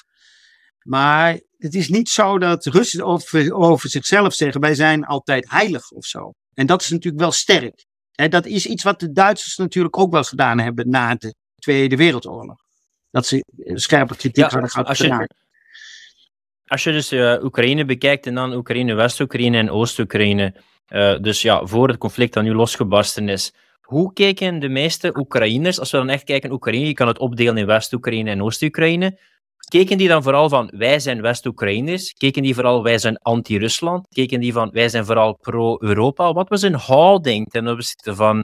Maar het is niet zo dat Russen over, over zichzelf zeggen, wij zijn altijd heilig of zo. En dat is natuurlijk wel sterk. En dat is iets wat de Duitsers natuurlijk ook wel gedaan hebben na de Tweede Wereldoorlog. Dat ze scherpe kritiek ja, hadden gehad. Als je, als je dus uh, Oekraïne bekijkt en dan Oekraïne, West-Oekraïne en Oost-Oekraïne, uh, dus ja, voor het conflict dat nu losgebarsten is, hoe kijken de meeste Oekraïners, als we dan echt kijken Oekraïne, je kan het opdelen in West-Oekraïne en Oost-Oekraïne, keken die dan vooral van wij zijn West-Oekraïners, keken die vooral wij zijn anti-Rusland, keken die van wij zijn vooral pro-Europa? Wat was hun houding ten opzichte van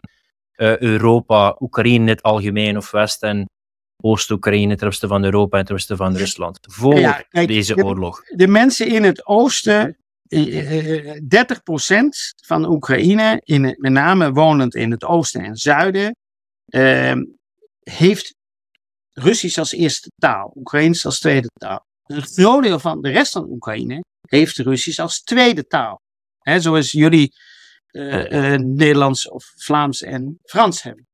uh, Europa, Oekraïne in het algemeen of West- en Oost-Oekraïne ten opzichte van Europa en ten opzichte van Rusland. Voor ja, kijk, deze de, oorlog. De mensen in het oosten, 30% van Oekraïne, in, met name wonend in het oosten en zuiden, uh, heeft Russisch als eerste taal, Oekraïens als tweede taal. Een groot deel van de rest van Oekraïne heeft Russisch als tweede taal. He, zoals jullie uh, uh, Nederlands of Vlaams en Frans hebben.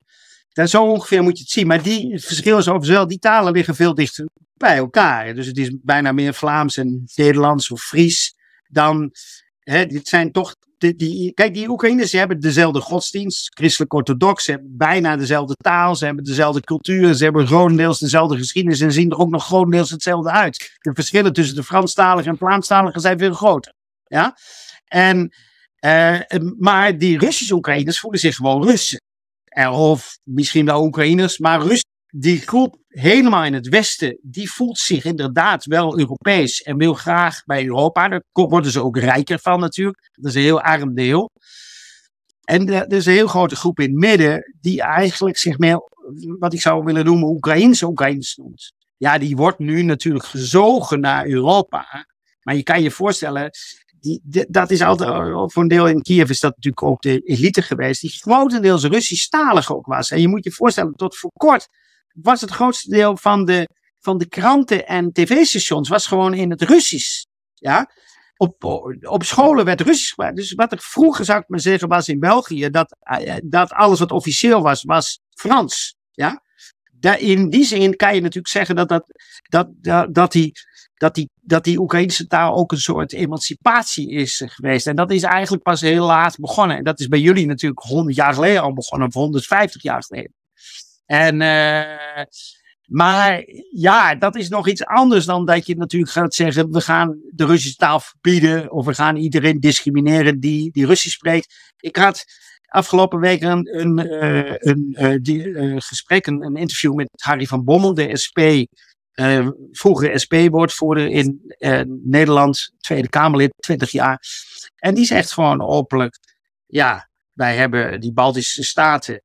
Dan zo ongeveer moet je het zien. Maar die, het verschil is overigens wel, die talen liggen veel dichter bij elkaar. Dus het is bijna meer Vlaams en Nederlands of Fries dan. Hè, dit zijn toch. Die, kijk, die Oekraïners hebben dezelfde godsdienst, christelijk-orthodox. Ze hebben bijna dezelfde taal, ze hebben dezelfde cultuur, ze hebben grotendeels dezelfde geschiedenis en zien er ook nog grotendeels hetzelfde uit. De verschillen tussen de Franstaligen en Vlaamstaligen zijn veel groter. Ja? En, uh, maar die Russische Oekraïners voelen zich gewoon Russen of misschien wel Oekraïners, maar Rus, die groep helemaal in het westen, die voelt zich inderdaad wel Europees en wil graag bij Europa. Daar worden ze ook rijker van natuurlijk. Dat is een heel arm deel. En er is een heel grote groep in het midden die eigenlijk zich meer, wat ik zou willen noemen, Oekraïnse Oekraïns noemt. Ja, die wordt nu natuurlijk gezogen naar Europa. Maar je kan je voorstellen, die, dat is altijd, voor een deel in Kiev is dat natuurlijk ook de elite geweest, die grotendeels Russisch-talig ook was. En je moet je voorstellen, tot voor kort was het grootste deel van de, van de kranten en tv-stations was gewoon in het Russisch. Ja? Op, op scholen werd Russisch gebruikt. Dus wat er vroeger, zou ik zeggen, was in België, dat, eh, dat alles wat officieel was, was Frans. Ja? in die zin kan je natuurlijk zeggen dat, dat, dat, dat, die dat die, dat die Oekraïnse taal ook een soort emancipatie is geweest. En dat is eigenlijk pas heel laat begonnen. En dat is bij jullie natuurlijk 100 jaar geleden al begonnen, of 150 jaar geleden. En, uh, maar ja, dat is nog iets anders dan dat je natuurlijk gaat zeggen: we gaan de Russische taal verbieden, of we gaan iedereen discrimineren die, die Russisch spreekt. Ik had afgelopen week een, een, uh, een uh, gesprek, een, een, interview met Harry van Bommel, de SP vroeger SP-woordvoerder in Nederland, Tweede Kamerlid, 20 jaar. En die zegt gewoon openlijk: ja, wij hebben die Baltische staten,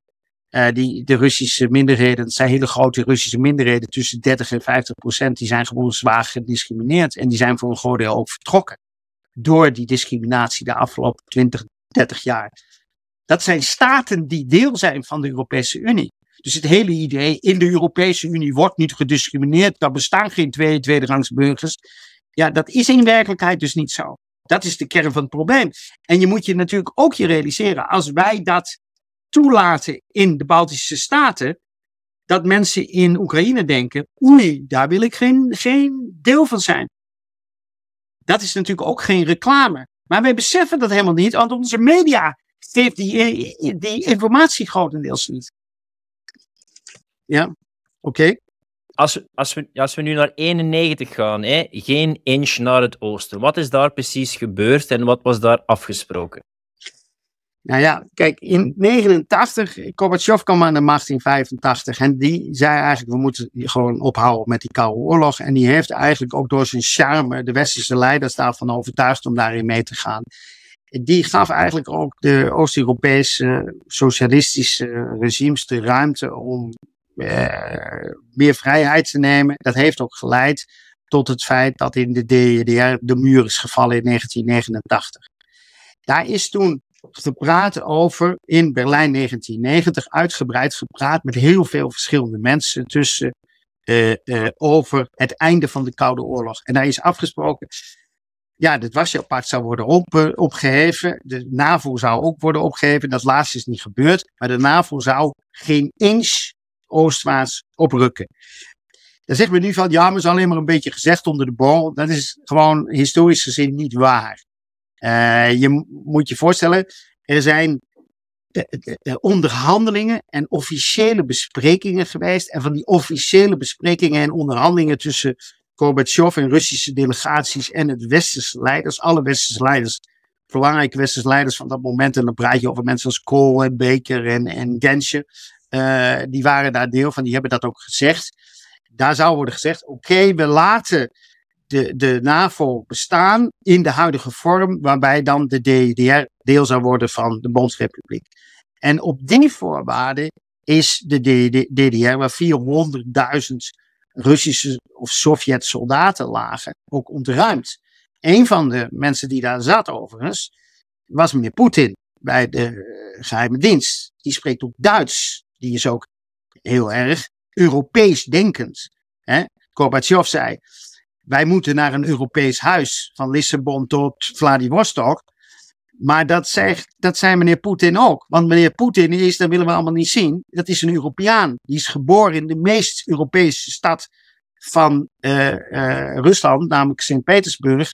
uh, die, de Russische minderheden, dat zijn hele grote Russische minderheden, tussen 30 en 50 procent, die zijn gewoon zwaar gediscrimineerd. En die zijn voor een groot deel ook vertrokken door die discriminatie de afgelopen 20, 30 jaar. Dat zijn staten die deel zijn van de Europese Unie. Dus het hele idee, in de Europese Unie wordt niet gediscrimineerd, daar bestaan geen twee tweederangs burgers. Ja, dat is in werkelijkheid dus niet zo. Dat is de kern van het probleem. En je moet je natuurlijk ook je realiseren, als wij dat toelaten in de Baltische Staten, dat mensen in Oekraïne denken, oei, daar wil ik geen, geen deel van zijn. Dat is natuurlijk ook geen reclame. Maar wij beseffen dat helemaal niet, want onze media geeft die, die informatie grotendeels niet. Ja, oké. Als, als, we, als we nu naar 91 gaan, hè, geen inch naar het oosten. Wat is daar precies gebeurd en wat was daar afgesproken? Nou ja, kijk, in 89, Gorbachev kwam aan de macht in 85 en die zei eigenlijk, we moeten gewoon ophouden met die Koude Oorlog. En die heeft eigenlijk ook door zijn charme de westerse leiders daarvan overtuigd om daarin mee te gaan. Die gaf eigenlijk ook de Oost-Europese socialistische regimes de ruimte om eh, meer vrijheid te nemen. Dat heeft ook geleid tot het feit dat in de DDR de muur is gevallen in 1989. Daar is toen gepraat over in Berlijn 1990, uitgebreid gepraat met heel veel verschillende mensen tussen eh, eh, over het einde van de Koude Oorlog. En daar is afgesproken, ja, het Warschau-pact zou worden eh, opgeheven, de NAVO zou ook worden opgeheven, dat laatste is niet gebeurd, maar de NAVO zou geen inch oostwaarts oprukken. Dan zegt men nu van, ja, maar is alleen maar een beetje gezegd onder de bol. Dat is gewoon historisch gezien niet waar. Eh, je moet je voorstellen, er zijn onderhandelingen en officiële besprekingen geweest. En van die officiële besprekingen en onderhandelingen tussen Gorbachev en Russische delegaties en het westerse leiders, alle westerse leiders, belangrijke westerse leiders van dat moment, en dan praat je over mensen als Kohl en Baker en, en Genscher, eh, die waren daar deel van, die hebben dat ook gezegd. Daar zou worden gezegd, oké, we laten de, de NAVO bestaan in de huidige vorm, waarbij dan de DDR deel zou worden van de Bondsrepubliek. En op die voorwaarden is de DD DDR, waar 400.000 Russische of Sovjet-soldaten lagen, ook ontruimd. Een van de mensen die daar zat, overigens, was meneer Poetin bij de eh, geheime dienst. Die spreekt ook Duits. Die is ook heel erg Europees denkend. Hè? Zei: wij moeten naar een Europees huis, van Lissabon tot Vladivostok. Maar dat zegt, dat zei meneer Poetin ook. Want meneer Poetin is, dat willen we allemaal niet zien, dat is een Europeaan. Die is geboren in de meest Europese stad van eh, eh, Rusland, namelijk Sint-Petersburg.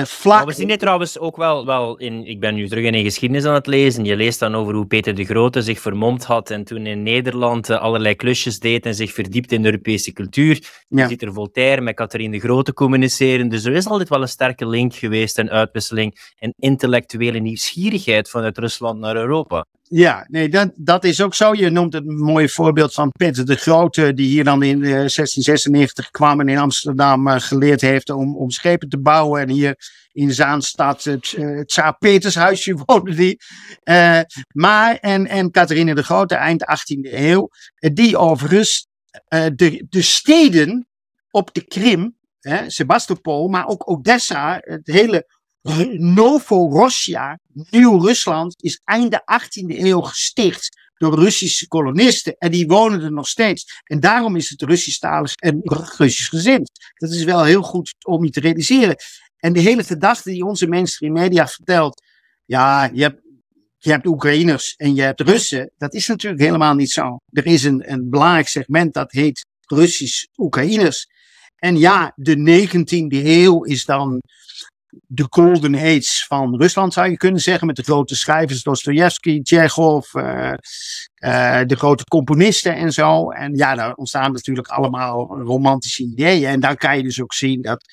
Vlak we zien dit trouwens ook wel, wel in. Ik ben nu terug in een geschiedenis aan het lezen. Je leest dan over hoe Peter de Grote zich vermomd had en toen in Nederland eh, allerlei klusjes deed en zich verdiept in de Europese cultuur. Je Ja. ziet er Voltaire met Catherine de Grote communiceren. Dus er is altijd wel een sterke link geweest en uitwisseling en intellectuele nieuwsgierigheid vanuit Rusland naar Europa. Ja, nee, dat, dat is ook zo. Je noemt het een mooi voorbeeld van Peter de Grote, die hier dan in eh, 1696 kwam en in Amsterdam eh, geleerd heeft om, om schepen te bouwen. En hier in Zaanstad het uh, Tsaar Petershuisje woonde die. Eh, maar, en, en de Grote, eind 18e eeuw, eh, die overigens eh, de, de steden op de Krim, Sebastopol, maar ook Odessa, het hele Novorossiya, Nieuw-Rusland, is einde 18e eeuw gesticht door Russische kolonisten. En die wonen er nog steeds. En daarom is het Russisch-talig en Russisch gezind. Dat is wel heel goed om je te realiseren. En de hele gedachte die onze mainstream media vertelt. Ja, je hebt, je hebt Oekraïners en je hebt Russen. Dat is natuurlijk helemaal niet zo. Er is een, een belangrijk segment dat heet Russisch-Oekraïners. En ja, de 19e eeuw is dan de golden age van Rusland, zou je kunnen zeggen, met de grote schrijvers, Dostoevsky, Chekhov, uh, uh, de grote componisten en zo. En ja, daar ontstaan natuurlijk allemaal romantische ideeën. En dan kan je dus ook zien dat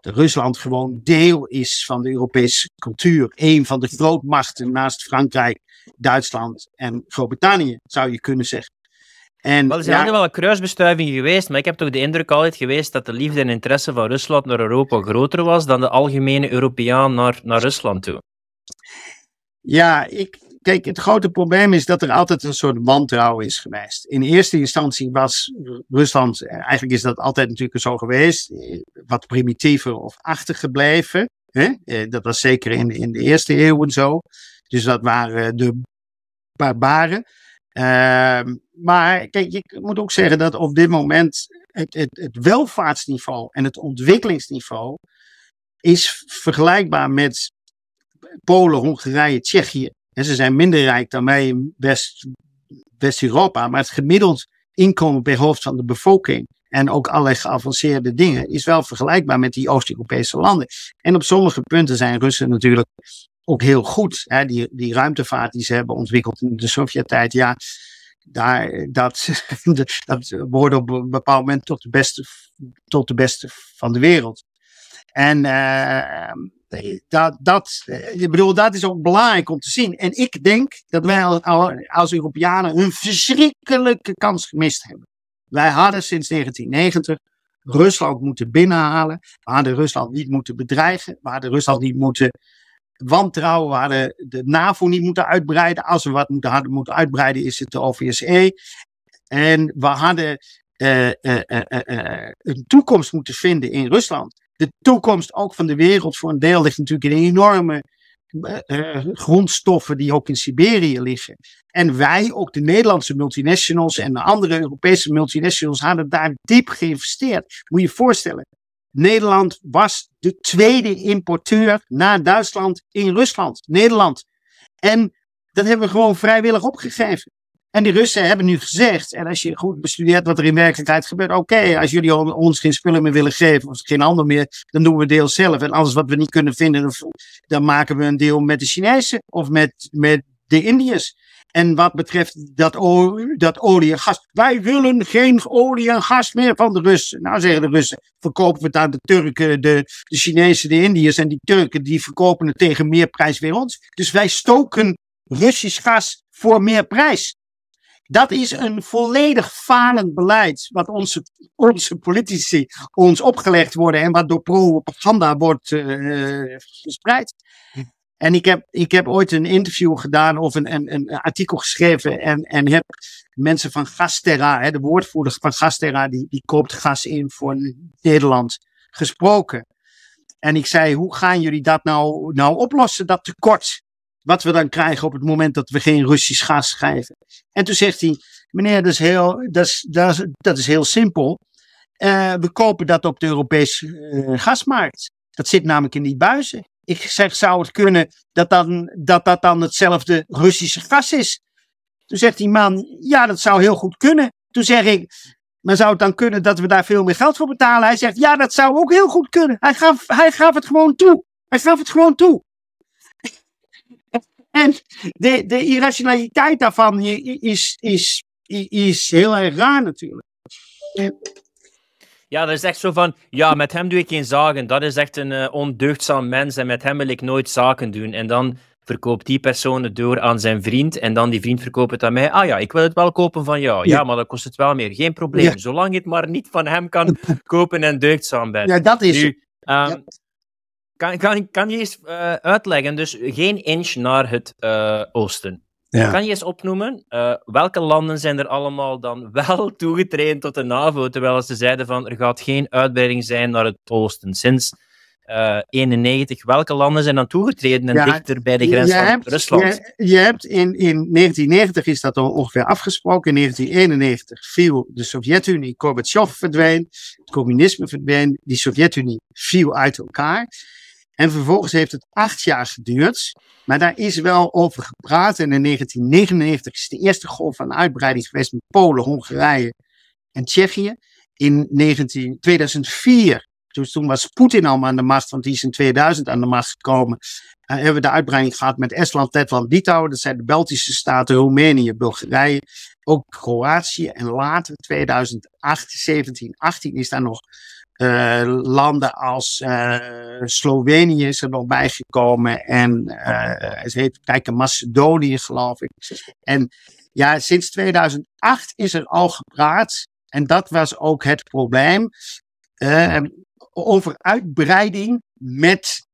Rusland gewoon deel is van de Europese cultuur. Een van de grootmachten naast Frankrijk, Duitsland en Groot-Brittannië, zou je kunnen zeggen. En, wel, er zijn ja, wel een kruisbestuiving geweest, maar ik heb toch de indruk altijd geweest dat de liefde en interesse van Rusland naar Europa groter was dan de algemene Europeaan naar, naar Rusland toe. Ja, ik, kijk, het grote probleem is dat er altijd een soort wantrouwen is geweest. In eerste instantie was Rusland, eigenlijk is dat altijd natuurlijk zo geweest, wat primitiever of achtergebleven. Hè? Dat was zeker in, in de eerste eeuwen zo. Dus dat waren de barbaren. Uh, maar kijk, je moet ook zeggen dat op dit moment het, het, welvaartsniveau en het ontwikkelingsniveau is vergelijkbaar met Polen, Hongarije, Tsjechië. En ze zijn minder rijk dan wij in West, West-Europa, maar het gemiddeld inkomen per hoofd van de bevolking en ook allerlei geavanceerde dingen, is wel vergelijkbaar met die Oost-Europese landen. En op sommige punten zijn Russen natuurlijk ook heel goed. Hè? Die, die ruimtevaart die ze hebben ontwikkeld in de Sovjet-tijd, ja, daar, dat, dat behoorde op een bepaald moment tot de beste, tot de beste van de wereld. En uh, dat, dat, ik bedoel, dat is ook belangrijk om te zien. En ik denk dat wij als Europeanen een verschrikkelijke kans gemist hebben. Wij hadden sinds 1990 Rusland moeten binnenhalen. We hadden Rusland niet moeten bedreigen. We hadden Rusland niet moeten wantrouwen. We hadden de NAVO niet moeten uitbreiden. Als we wat moeten, hadden moeten uitbreiden, is het de OVSE. En we hadden uh, uh, uh, een toekomst moeten vinden in Rusland. De toekomst ook van de wereld voor een deel ligt natuurlijk in enorme grondstoffen die ook in Siberië liggen. En wij, ook de Nederlandse multinationals en de andere Europese multinationals, hadden daar diep geïnvesteerd. Moet je je voorstellen. Nederland was de tweede importeur na Duitsland in Rusland. Nederland. En dat hebben we gewoon vrijwillig opgegeven. En die Russen hebben nu gezegd, en als je goed bestudeert wat er in werkelijkheid gebeurt, oké, als jullie ons geen spullen meer willen geven, of geen ander meer, dan doen we deel zelf. En alles wat we niet kunnen vinden, dan maken we een deel met de Chinezen of met, met de Indiërs. En wat betreft dat, dat olie en gas. Wij willen geen olie en gas meer van de Russen. Nou zeggen de Russen, verkopen we het aan de Turken, de, de Chinezen, de Indiërs. En die Turken die verkopen het tegen meer prijs weer ons. Dus wij stoken Russisch gas voor meer prijs. Dat is een volledig falend beleid, wat onze, onze politici ons opgelegd worden en wat door propaganda wordt uh, verspreid. En ik heb, ik heb ooit een interview gedaan of een, een, een artikel geschreven en, en heb mensen van Gasterra, hè, de woordvoerder van Gasterra, die, die koopt gas in voor Nederland, gesproken. En ik zei, hoe gaan jullie dat nou, nou oplossen, dat tekort? Wat we dan krijgen op het moment dat we geen Russisch gas schrijven. En toen zegt hij, meneer, dat is heel, dat is, dat is, dat is heel simpel. Uh, we kopen dat op de Europese uh, gasmarkt. Dat zit namelijk in die buizen. Ik zeg, zou het kunnen dat, dan, dat dat dan hetzelfde Russische gas is? Toen zegt die man, ja, dat zou heel goed kunnen. Toen zeg ik, maar zou het dan kunnen dat we daar veel meer geld voor betalen? Hij zegt, ja, dat zou ook heel goed kunnen. Hij gaf, hij gaf het gewoon toe. Hij gaf het gewoon toe. En de, de irrationaliteit daarvan is, is, is heel erg raar natuurlijk. Ja, dat is echt zo van, ja, met hem doe ik geen zaken. Dat is echt een uh, ondeugdzaam mens en met hem wil ik nooit zaken doen. En dan verkoopt die persoon het door aan zijn vriend en dan die vriend verkoopt het aan mij. Ah ja, ik wil het wel kopen van jou. Ja, maar dan kost het wel meer. Geen probleem. Zolang je het maar niet van hem kan kopen en deugdzaam bent. Ja, dat is... Nu, um, ja. Kan, kan, kan je eens uh, uitleggen, dus geen inch naar het uh, oosten. Ja. Kan je eens opnoemen, uh, welke landen zijn er allemaal dan wel toegetreden tot de NAVO, terwijl ze zeiden van er gaat geen uitbreiding zijn naar het oosten. Sinds 1991, welke landen zijn dan toegetreden en ja, dichter bij de grens van hebt, Rusland? Je, je, hebt in, in 1990 is dat al ongeveer afgesproken. In 1991 viel de Sovjet-Unie, Gorbachev verdween, het communisme verdween, die Sovjet-Unie viel uit elkaar. En vervolgens heeft het acht jaar geduurd. Maar daar is wel over gepraat. En in 1999 is de eerste golf van uitbreiding geweest met Polen, Hongarije en Tsjechië. In 19, 2004, dus toen was Poetin al aan de macht, want die is in 2000 aan de macht gekomen. Uh, hebben we de uitbreiding gehad met Estland, Letland, Litouwen. Dat zijn de Baltische staten, Roemenië, Bulgarije. Ook Kroatië. En later, 2008, 17, 18 is daar nog landen als uh, Slovenië is er nog bijgekomen en uh, het heet kijken Macedonië geloof ik. En ja, sinds 2008 is er al gepraat en dat was ook het probleem over uitbreiding met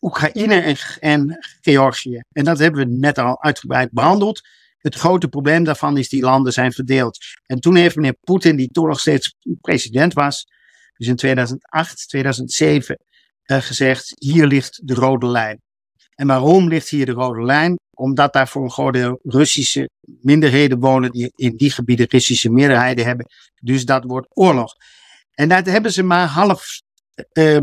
Oekraïne en Georgië. En dat hebben we net al uitgebreid behandeld. Het grote probleem daarvan is die landen zijn verdeeld. En toen heeft meneer Poetin, die toen nog steeds president was, dus in 2008, 2007, uh, gezegd: hier ligt de rode lijn. En waarom ligt hier de rode lijn? Omdat daar voor een grote Russische minderheden wonen die in die gebieden Russische meerderheden hebben. Dus dat wordt oorlog. En dat hebben ze maar half, uh,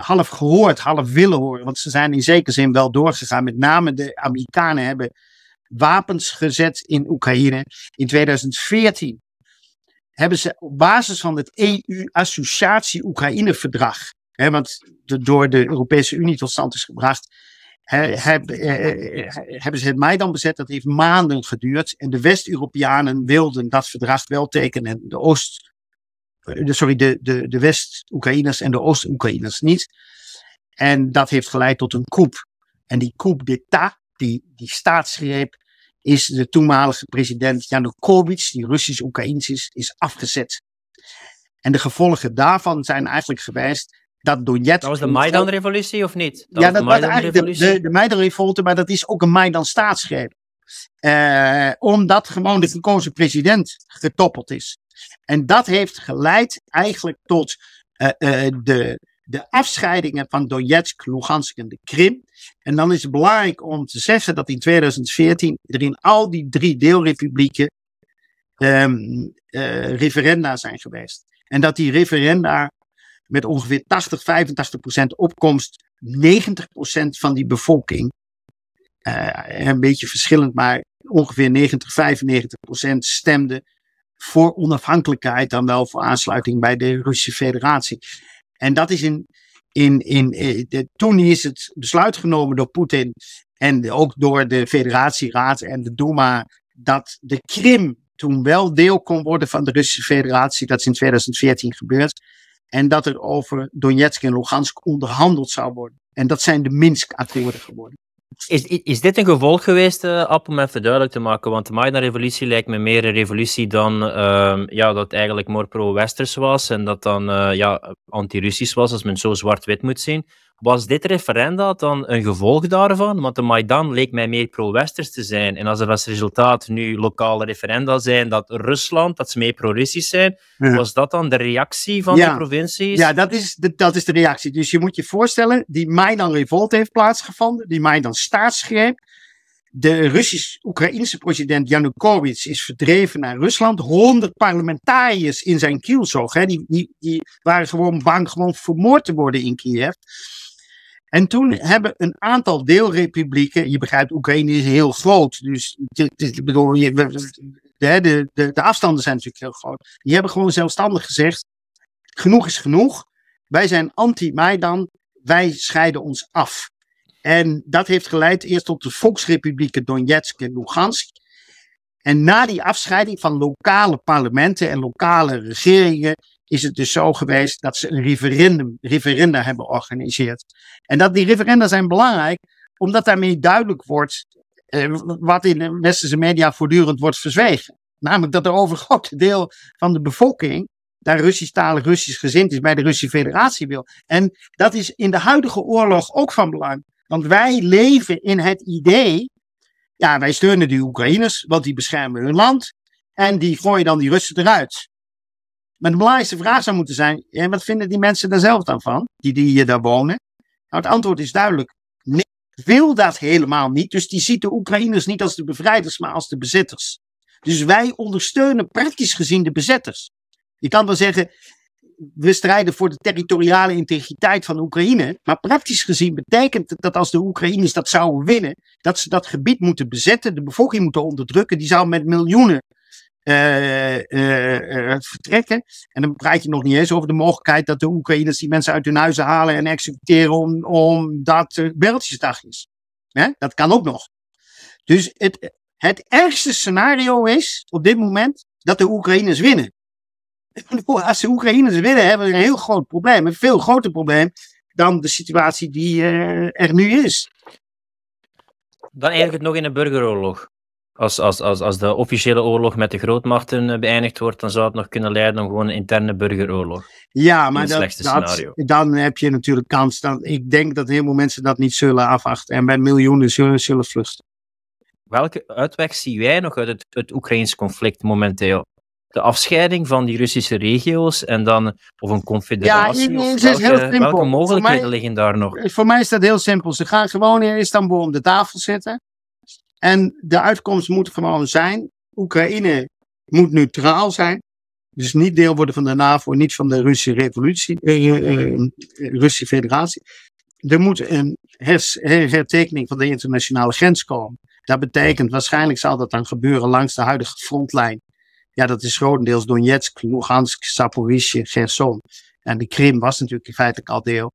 half gehoord, half willen horen. Want ze zijn in zekere zin wel doorgegaan. Met name de Amerikanen hebben wapens gezet in Oekraïne. In 2014 hebben ze op basis van het EU-associatie-Oekraïne-verdrag, want door de Europese Unie tot stand is gebracht, heb, eh, hebben ze het Maidan bezet. Dat heeft maanden geduurd. En de West-Europeanen wilden dat verdrag wel tekenen. En de Oost, sorry, de, de, de West-Oekraïners en de Oost-Oekraïners niet. En dat heeft geleid tot een coup. En die coup d'état, die, die staatsgreep, is de toenmalige president Yanukovych, die Russisch-Oekraïns is, is afgezet. En de gevolgen daarvan zijn eigenlijk geweest dat Donetsk... Dat was de Maidan-revolutie of niet? Dat ja, dat was eigenlijk de, de, de Maidan-revolte, maar dat is ook een Maidan-staatsgreep. Uh, omdat gewoon de gekozen president getoppeld is. En dat heeft geleid eigenlijk tot uh, uh, de, de afscheidingen van Donetsk, Lugansk en de Krim. En dan is het belangrijk om te zeggen dat in 2014 er in al die drie deelrepublieken um, referenda zijn geweest. En dat die referenda met ongeveer 80, 85 procent opkomst, 90 procent van die bevolking, uh, een beetje verschillend, maar ongeveer 90, 95 procent stemde voor onafhankelijkheid dan wel voor aansluiting bij de Russische Federatie. En dat is in, in, in, de, toen is het besluit genomen door Poetin en ook door de Federatieraad en de Duma dat de Krim toen wel deel kon worden van de Russische Federatie. Dat is in 2014 gebeurd. En dat er over Donetsk en Lugansk onderhandeld zou worden. En dat zijn de Minsk-akkoorden geworden. Is, is dit een gevolg geweest, uh, App, om even duidelijk te maken? Want de Maidan-revolutie lijkt me meer een revolutie dan uh, ja, dat eigenlijk more pro-westers was en dat dan uh, ja, anti-Russisch was, als men zo zwart-wit moet zien. Was dit referenda dan een gevolg daarvan? Want de Maidan leek mij meer pro-westers te zijn. En als er als resultaat nu lokale referenda zijn dat Rusland, dat ze meer pro-Russisch zijn, was dat dan de reactie van ja. de provincies? Ja, dat is de, dat is de reactie. Dus je moet je voorstellen, die Maidan-revolt heeft plaatsgevonden, die Maidan-staatsgreep. De Russisch-Oekraïnse president Yanukovych is verdreven naar Rusland. 100 parlementariërs in zijn kielzog. Hè, die, die, die waren gewoon bang gewoon vermoord te worden in Kiev. En toen hebben een aantal deelrepublieken, je begrijpt, Oekraïne is heel groot, dus ik bedoel, de, de, de, de afstanden zijn natuurlijk heel groot. Die hebben gewoon zelfstandig gezegd, genoeg is genoeg, wij zijn anti-Maidan, wij scheiden ons af. En dat heeft geleid eerst tot de volksrepublieken Donetsk en Lugansk. En na die afscheiding van lokale parlementen en lokale regeringen is het dus zo geweest dat ze een referendum, referenda hebben georganiseerd. En dat die referenda zijn belangrijk, omdat daarmee duidelijk wordt eh, wat in de westerse media voortdurend wordt verzwegen. Namelijk dat er overgrote deel van de bevolking daar Russisch-talig, Russisch gezind is, bij de Russische Federatie wil. En dat is in de huidige oorlog ook van belang. Want wij leven in het idee, ja, wij steunen die Oekraïners, want die beschermen hun land. En die gooien dan die Russen eruit. Maar de belangrijkste vraag zou moeten zijn: en wat vinden die mensen daar zelf dan van, die, die hier daar wonen? Nou, het antwoord is duidelijk: nee, wil dat helemaal niet. Dus die ziet de Oekraïners niet als de bevrijders, maar als de bezitters. Dus wij ondersteunen praktisch gezien de bezetters. Je kan wel zeggen, we strijden voor de territoriale integriteit van Oekraïne. Maar praktisch gezien betekent dat als de Oekraïners dat zouden winnen, dat ze dat gebied moeten bezetten, de bevolking moeten onderdrukken. Die zou met miljoenen vertrekken. En dan praat je nog niet eens over de mogelijkheid dat de Oekraïners die mensen uit hun huizen halen en executeren om, omdat het Beltjesdag is. Hè? Dat kan ook nog. Dus het, het ergste scenario is op dit moment dat de Oekraïners winnen. Als de Oekraïners winnen, hebben we een heel groot probleem. Een veel groter probleem dan de situatie die er nu is. Dan eigenlijk nog in een burgeroorlog. Als, als, als, als de officiële oorlog met de grootmachten eh, beëindigd wordt, dan zou het nog kunnen leiden om gewoon een interne burgeroorlog. Ja, maar dat, dat, dan heb je natuurlijk kans. Dan, ik denk dat heel veel mensen dat niet zullen afwachten en bij miljoenen zullen, zullen vluchten. Welke uitweg zie jij nog uit het, het Oekraïns conflict momenteel? de afscheiding van die Russische regio's en dan of een confederatie? Ja, het is welke, heel simpel. Welke mogelijkheden mij, liggen daar nog? Voor mij is dat heel simpel. Ze gaan gewoon in Istanbul om de tafel zitten. En de uitkomst moet gewoon zijn: Oekraïne moet neutraal zijn. Dus niet deel worden van de NAVO, niet van de Russische revolutie, eh, eh, eh Russische federatie. Er moet een hertekening van de internationale grens komen. Dat betekent waarschijnlijk zal dat dan gebeuren langs de huidige frontlijn Ja, dat is grotendeels Donetsk, Lugansk, Zaporizhia, Gerson. En de Krim was natuurlijk feitelijk al deel.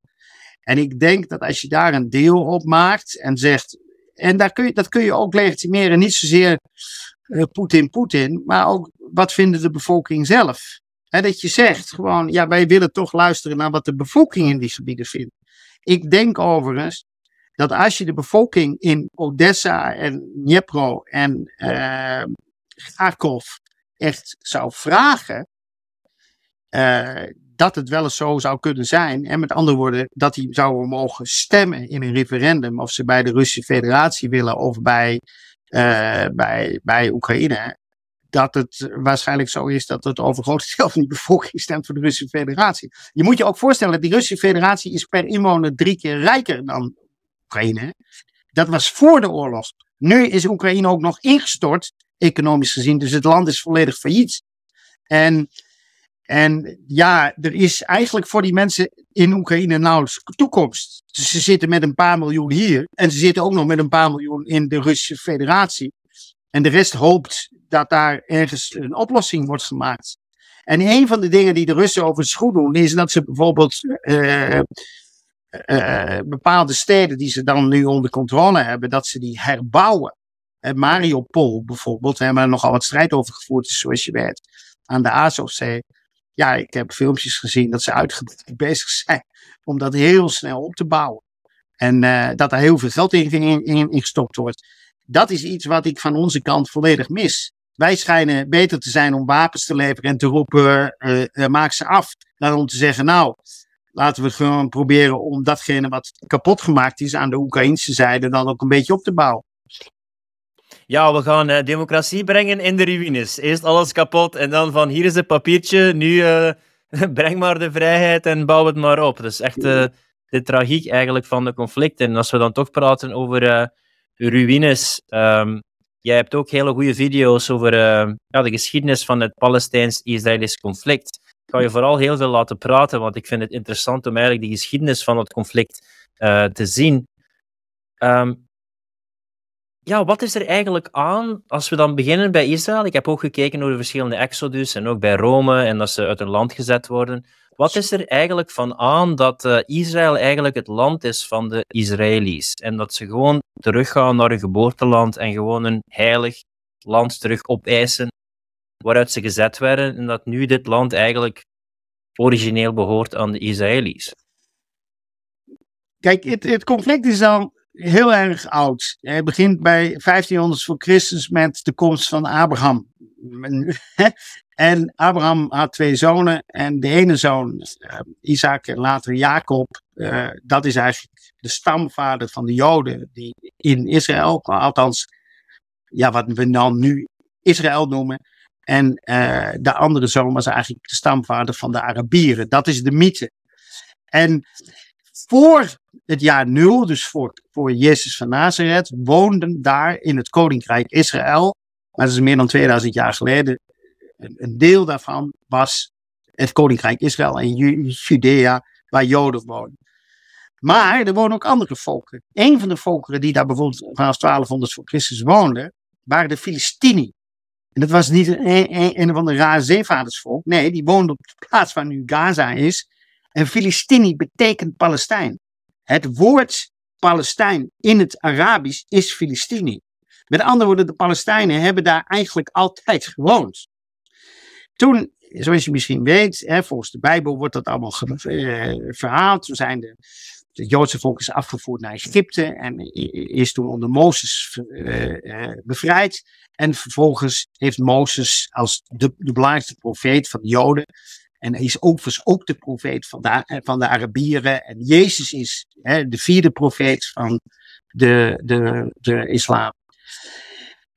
En ik denk dat als je daar een deel op maakt en zegt. En daar kun je, dat kun je ook legitimeren, niet zozeer uh, Poetin, Poetin, maar ook wat vinden de bevolking zelf. He, dat je zegt gewoon, ja, wij willen toch luisteren naar wat de bevolking in die gebieden vindt. Ik denk overigens dat als je de bevolking in Odessa en Dnipro en uh, Kharkov echt zou vragen, uh, dat het wel eens zo zou kunnen zijn. En met andere woorden, dat die zouden mogen stemmen in een referendum of ze bij de Russische Federatie willen of bij, uh, bij, bij Oekraïne. Dat het waarschijnlijk zo is dat het overgrote deel van die bevolking stemt voor de Russische Federatie. Je moet je ook voorstellen, dat die Russische Federatie is per inwoner drie keer rijker dan Oekraïne. Dat was voor de oorlog. Nu is Oekraïne ook nog ingestort, economisch gezien. Dus het land is volledig failliet. En en ja, er is eigenlijk voor die mensen in Oekraïne nauwelijks toekomst. Ze zitten met een paar miljoen hier. En ze zitten ook nog met een paar miljoen in de Russische Federatie. En de rest hoopt dat daar ergens een oplossing wordt gemaakt. En een van de dingen die de Russen over schoen doen, is dat ze bijvoorbeeld uh, uh, bepaalde steden die ze dan nu onder controle hebben, dat ze die herbouwen. Uh, Mariupol bijvoorbeeld, er nogal wat strijd over gevoerd, zoals je weet, aan de Azovzee ja, ik heb filmpjes gezien dat ze uitgebreid bezig zijn om dat heel snel op te bouwen. En uh, dat er heel veel geld in, in, gestopt wordt. Dat is iets wat ik van onze kant volledig mis. Wij schijnen beter te zijn om wapens te leveren en te roepen, uh, uh, maak ze af. Dan om te zeggen, nou, laten we gewoon proberen om datgene wat kapot gemaakt is aan de Oekraïnse zijde dan ook een beetje op te bouwen. Ja, we gaan uh, democratie brengen in de ruïnes. Eerst alles kapot en dan van hier is het papiertje, nu uh, breng maar de vrijheid en bouw het maar op. Is echt uh, de tragiek eigenlijk van de conflicten. En als we dan toch praten over ruïnes, um, jij hebt ook hele goede video's over ja, de geschiedenis van het Palestijns-Israëlisch conflict. Ik ga je vooral heel veel laten praten, want ik vind het interessant om eigenlijk die geschiedenis van het conflict te zien. Um, ja, wat is er eigenlijk aan als we dan beginnen bij Israël? Ik heb ook gekeken naar de verschillende exodus en ook bij Rome en dat ze uit hun land gezet worden. Wat is er eigenlijk van aan dat uh, Israël eigenlijk het land is van de Israëli's en dat ze gewoon teruggaan naar hun geboorteland en gewoon een heilig land terug opeisen waaruit ze gezet werden en dat nu dit land eigenlijk origineel behoort aan de Israëli's? Kijk, het, het conflict is al heel erg oud. Het begint bij 1500 voor Christus met de komst van Abraham. En Abraham had twee zonen en de ene zoon, uh, Isaac en later Jacob, uh, dat is eigenlijk de stamvader van de Joden die in Israël, althans, ja, wat we dan nu Israël noemen. En uh, de andere zoon was eigenlijk de stamvader van de Arabieren. Dat is de mythe. En voor het jaar nul, dus voor, voor Jezus van Nazareth, woonden daar in het koninkrijk Israël, maar dat is meer dan 2000 jaar geleden, een, deel daarvan was het koninkrijk Israël en Judea, waar Joden wonen. Maar er wonen ook andere volken. Een van de volkeren die daar bijvoorbeeld vanaf 1200 voor Christus woonden, waren de Filistini. En dat was niet een, van de rare zeevaardersvolk. Nee, die woonden op de plaats waar nu Gaza is. En Filistini betekent Palestijn. Het woord Palestijn in het Arabisch is Filistini. Met andere woorden, de Palestijnen hebben daar eigenlijk altijd gewoond. Toen, zoals je misschien weet, hè, volgens de Bijbel wordt dat allemaal uh, verhaald. Toen zijn de, het Joodse volk is afgevoerd naar Egypte en is toen onder Mozes uh, uh, bevrijd. En vervolgens heeft Mozes als de, de belangrijkste profeet van de Joden en hij is overigens ook de profeet van de, van de Arabieren. En Jezus is hè, de vierde profeet van de, de, de islam.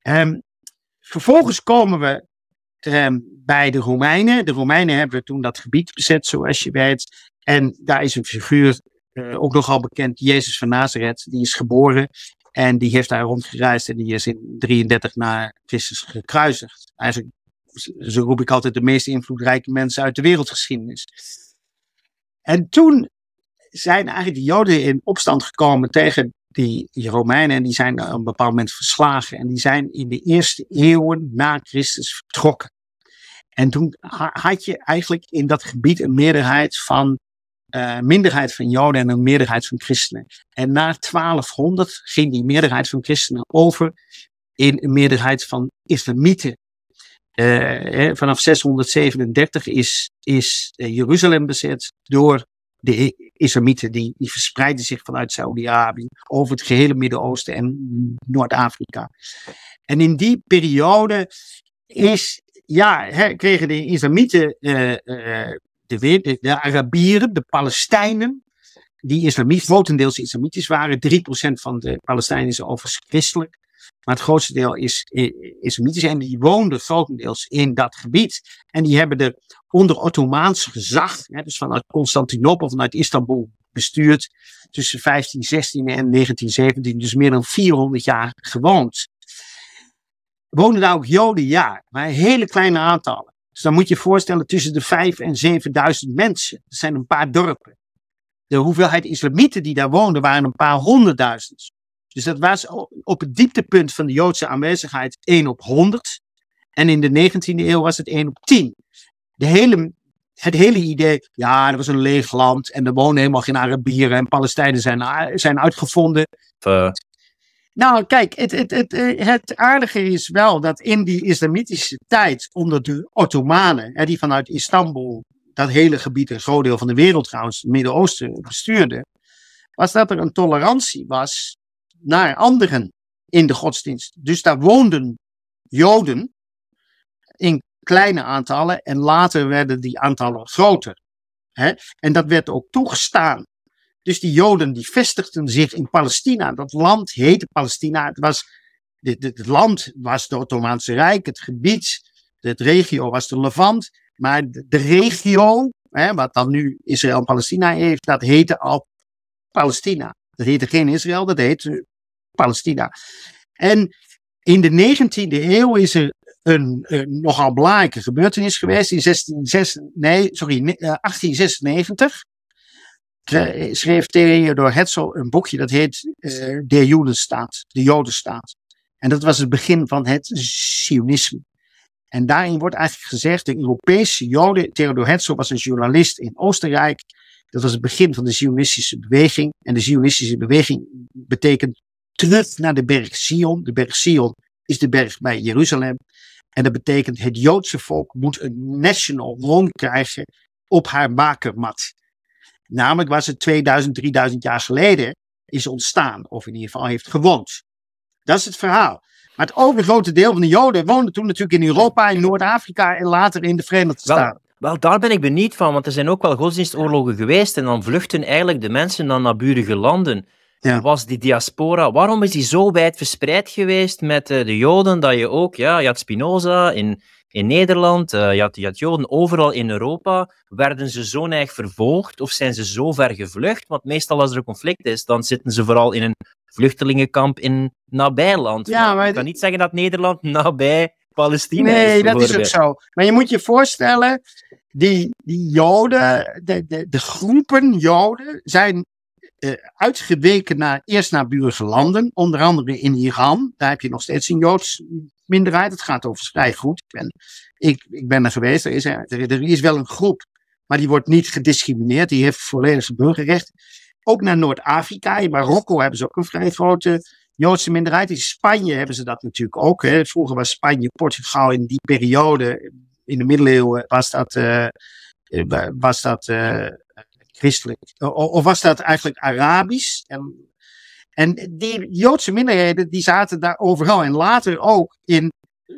Um, vervolgens komen we um, bij de Romeinen. De Romeinen hebben toen dat gebied bezet, zoals je weet. En daar is een figuur, uh, ook nogal bekend, Jezus van Nazareth. Die is geboren en die heeft daar rondgereisd en die is in 33 na Christus gekruisigd. Eigenlijk zo roep ik altijd, de meest invloedrijke mensen uit de wereldgeschiedenis. En toen zijn eigenlijk de Joden in opstand gekomen tegen die, Romeinen en die zijn op een bepaald moment verslagen. En die zijn in de eerste eeuwen na Christus vertrokken. En toen had je eigenlijk in dat gebied een meerderheid van uh, minderheid van Joden en een meerderheid van christenen. En na 1200 ging die meerderheid van christenen over in een meerderheid van islamieten. Uh, vanaf 637 is, is uh, Jeruzalem bezet door de islamieten. Die, die verspreiden zich vanuit Saudi-Arabië over het gehele Midden-Oosten en Noord-Afrika. En in die periode is, ja, hè, kregen de islamieten de, de, de Arabieren, de Palestijnen, die islamitisch, grotendeels islamitisch waren. 3% van de Palestijnen is overigens christelijk. Maar het grootste deel is islamitisch. En die woonden grotendeels in dat gebied. En die hebben er onder Ottomaans gezag, hè, dus vanuit Constantinopel, vanuit Istanbul, bestuurd. Tussen 1516 en 1917, dus meer dan 400 jaar gewoond. Wonen daar ook Joden? Ja, maar hele kleine aantallen. Dus dan moet je je voorstellen tussen de 5 en 7000 mensen. Dat zijn een paar dorpen. De hoeveelheid islamieten die daar woonden waren een paar honderdduizend. Dus dat was op het dieptepunt van de Joodse aanwezigheid 1 op 100. En in de 19e eeuw was het 1 op 10. De hele, het hele idee, ja, er was een leeg land en er wonen helemaal geen Arabieren en Palestijnen zijn, zijn uitgevonden. Uh, nou, kijk, het, het, het, eh, het aardige is wel dat in die islamitische tijd onder de Ottomanen, hè, die vanuit Istanbul dat hele gebied, een groot deel van de wereld trouwens, het Midden-Oosten bestuurden, was dat er een tolerantie was naar anderen in de godsdienst. Dus daar woonden Joden in kleine aantallen en later werden die aantallen groter. Hè? En dat werd ook toegestaan dus die Joden die vestigden zich in Palestina. Dat land heette Palestina. Het, was, het, het land was het Ottomaanse Rijk, het gebied, het regio was de Levant. Maar de, de regio, hè, wat dan nu Israël en Palestina heeft, dat heette al Palestina. Dat heette geen Israël, dat heette Palestina. En in de 19e eeuw is er een, een nogal belangrijke gebeurtenis geweest. In 16, nee, sorry, 1896 schreef Theodor Herzl een boekje dat heet uh, De Jodenstaat, de Jodenstaat. En dat was het begin van het Zionisme. En daarin wordt eigenlijk gezegd, de Europese Joden, Theodor Herzl was een journalist in Oostenrijk. Dat was het begin van de Zionistische beweging. En de Zionistische beweging betekent terug naar de berg Sion. De berg Sion is de berg bij Jeruzalem. En dat betekent het Joodse volk moet een national woon krijgen op haar bakermat. Namelijk waar ze 2000, 3000 jaar geleden is ontstaan. Of in ieder geval heeft gewoond. Dat is het verhaal. Maar het overgrote deel van de Joden woonde toen natuurlijk in Europa, in Noord-Afrika en later in de Verenigde Staten. Wel, daar ben ik benieuwd van, want er zijn ook wel godsdienstoorlogen geweest en dan vluchten eigenlijk de mensen naar naburige landen. Ja. Was die diaspora, waarom is die zo wijd verspreid geweest met uh, de Joden dat je ook, ja, je had Spinoza in, in Nederland, uh, je, had, je had Joden overal in Europa. Werden ze zo neig vervolgd of zijn ze zo ver gevlucht? Want meestal als er een conflict is, dan zitten ze vooral in een vluchtelingenkamp in nabijland. Ja, maar... Ik kan niet zeggen dat Nederland nabij Palestina nee, is. Nee, dat is ook zo. Maar je moet je voorstellen, die, die Joden, de, de, de groepen Joden zijn uh, uitgeweken naar, eerst naar buurse landen, onder andere in Iran. Daar heb je nog steeds een Joods minderheid. Het gaat over vrij goed. Ik ben, ik, ik ben er geweest. Er is, er, er is wel een groep, maar die wordt niet gediscrimineerd. Die heeft volledige burgerrecht. Ook naar Noord-Afrika. In Marokko hebben ze ook een vrij grote Joodse minderheid. In Spanje hebben ze dat natuurlijk ook. Hè. Vroeger was Spanje, Portugal in die periode, in de middeleeuwen, was dat, uh, was dat uh, christelijk. Of was dat eigenlijk Arabisch? En en die Joodse minderheden die zaten daar overal. En later ook in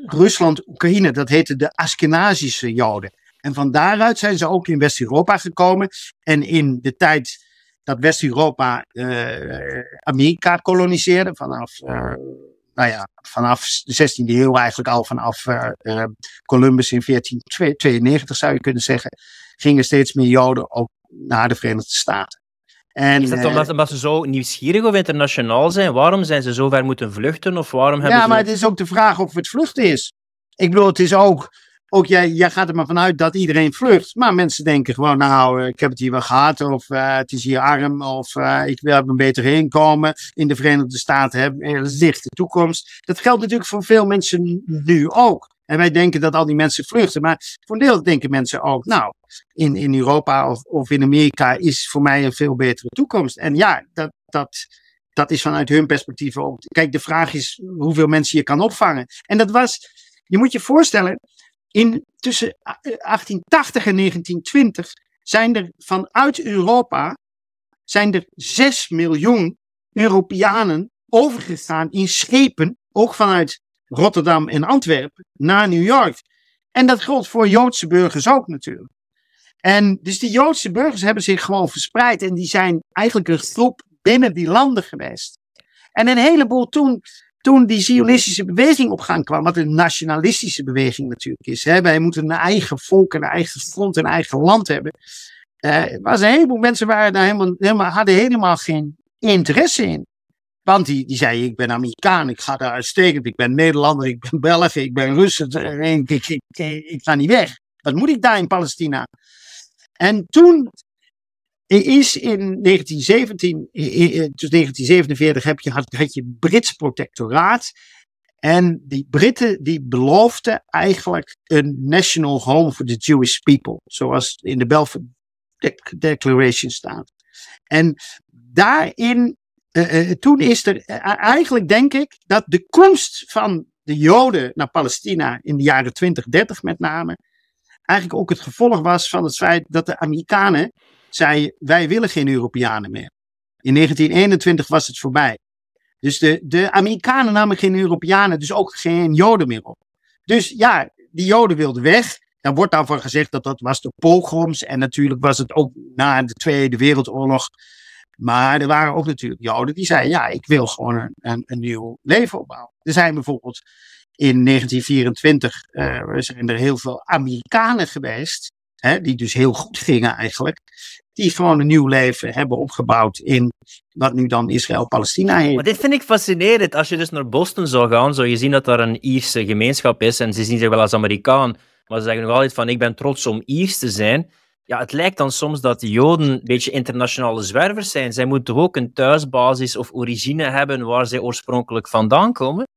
Rusland, Oekraïne. Dat heette de Askenazische Joden. En van daaruit zijn ze ook in West-Europa gekomen. En in de tijd dat West-Europa Amerika koloniseerde, vanaf, nou ja, vanaf de 16e eeuw eigenlijk al, vanaf uh, Columbus in 1492 zou je kunnen zeggen, gingen steeds meer Joden ook naar de Verenigde Staten. En, is dat omdat, eh, omdat, ze zo nieuwsgierig of internationaal zijn? Waarom zijn ze zo ver moeten vluchten? Of waarom hebben ja, maar het is ook de vraag of het vluchten is. Ik bedoel, het is ook ook jij, jij gaat er maar vanuit dat iedereen vlucht. Maar mensen denken gewoon, nou, ik heb het hier wel gehad. Of het is hier arm. Of ik wil een beter inkomen. In de Verenigde Staten hebben een lichte toekomst. Dat geldt natuurlijk voor veel mensen nu ook. En wij denken dat al die mensen vluchten. Maar voor een deel denken mensen ook, nou, in, in Europa of, of in Amerika is voor mij een veel betere toekomst. En ja, dat, dat, dat is vanuit hun perspectief ook. Kijk, de vraag is hoeveel mensen je kan opvangen. En dat was, je moet je voorstellen, in tussen 1880 en 1920 zijn er vanuit Europa zijn er 6 miljoen Europeanen overgegaan in schepen, ook vanuit Rotterdam en Antwerpen, naar New York. En dat geldt voor Joodse burgers ook natuurlijk. En dus die Joodse burgers hebben zich gewoon verspreid en die zijn eigenlijk een groep binnen die landen geweest. En een heleboel toen, toen die Zionistische beweging op gang kwam, wat een nationalistische beweging natuurlijk is. Hè, wij moeten een eigen volk, een eigen front, een eigen land hebben. Uh, was een heleboel mensen waren daar helemaal, helemaal, hadden helemaal geen interesse in. Want die, die zei, ik ben Amerikaan, ik ga daar uitstekend, ik ben Nederlander, ik ben Belg, ik ben Rus, ik, ik, ik, ik, ga niet weg. Wat moet ik daar in Palestina? En toen is in 1917, dus 1947 heb je, had, je Brits protectoraat. En die Britten die beloofden eigenlijk een national home for the Jewish people. Zoals in de Balfour Declaration staat. En daarin uh, toen is er eigenlijk, denk ik, dat de komst van de Joden naar Palestina in de jaren 20, 30 met name, eigenlijk ook het gevolg was van het feit dat de Amerikanen zeiden: wij willen geen Europeanen meer. In 1921 was het voorbij. Dus de, de Amerikanen namen geen Europeanen, dus ook geen Joden meer op. Dus ja, die Joden wilden weg. Dan wordt daarvan gezegd dat dat was de pogroms. En natuurlijk was het ook na de Tweede Wereldoorlog maar er waren ook natuurlijk Joden die zeiden: ja, ik wil gewoon een, een, nieuw leven opbouwen. Er zijn bijvoorbeeld in 1924 uh, zijn er heel veel Amerikanen geweest, hè, die dus heel goed gingen eigenlijk, die gewoon een nieuw leven hebben opgebouwd in wat nu dan Israël-Palestina heet. Maar dit vind ik fascinerend. Als je dus naar Boston zou gaan, zou je zien dat daar een Ierse gemeenschap is en ze zien zich wel als Amerikaan, maar ze zeggen nog altijd van ik ben trots om Iers te zijn ja, het lijkt dan soms dat de Joden een beetje internationale zwervers zijn. Zij moeten ook een thuisbasis of origine hebben waar zij oorspronkelijk vandaan komen.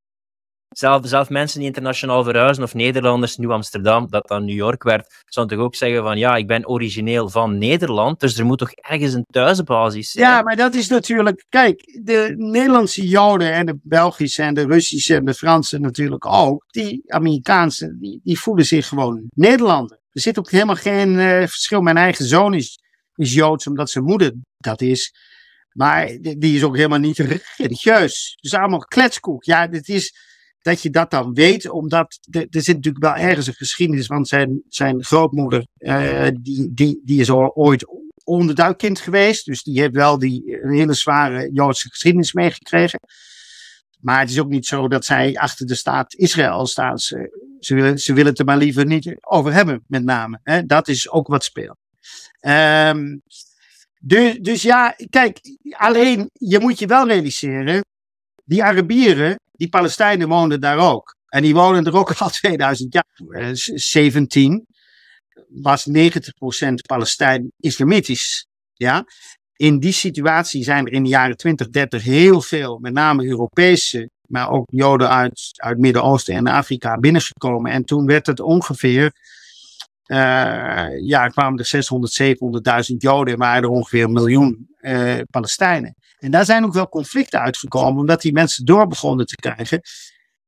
Zelf, zelf mensen die internationaal verhuizen, of Nederlanders, Nieuw Amsterdam, dat dan New York werd, zouden toch ook zeggen van ja, ik ben origineel van Nederland, dus er moet toch ergens een thuisbasis zijn? Ja, maar dat is natuurlijk, kijk, de Nederlandse Joden en de Belgische en de Russische en de Franse natuurlijk ook, die Amerikaanse, die, die voelen zich gewoon Nederlander. Er zit ook helemaal geen uh, verschil. Mijn eigen zoon is, is Joods omdat zijn moeder dat is. Maar die is ook helemaal niet religieus. Dus allemaal kletskoek. Ja, het is dat je dat dan weet, omdat er, zit natuurlijk wel ergens een geschiedenis. Want zijn, zijn grootmoeder, uh, die, die, die is ooit onderduikkind geweest. Dus die heeft wel die hele zware Joodse geschiedenis meegekregen. Maar het is ook niet zo dat zij achter de staat Israël staan. Ze, ze, willen, ze willen het er maar liever niet over hebben, met name. Hè? Dat is ook wat speelt. Dus, dus ja, kijk, alleen je moet je wel realiseren. Die Arabieren, die Palestijnen woonden daar ook. En die wonen er ook al 2000 jaar. 17 was 90% Palestijn islamitisch. Ja? in die situatie zijn er in de jaren 20, 30 heel veel, met name Europese, maar ook Joden uit, uit Midden-Oosten en Afrika binnengekomen. En toen werd het ongeveer, uh, ja, kwamen er 600, 700.000 Joden en waren er ongeveer een miljoen uh, Palestijnen. En daar zijn ook wel conflicten uitgekomen, omdat die mensen door begonnen te krijgen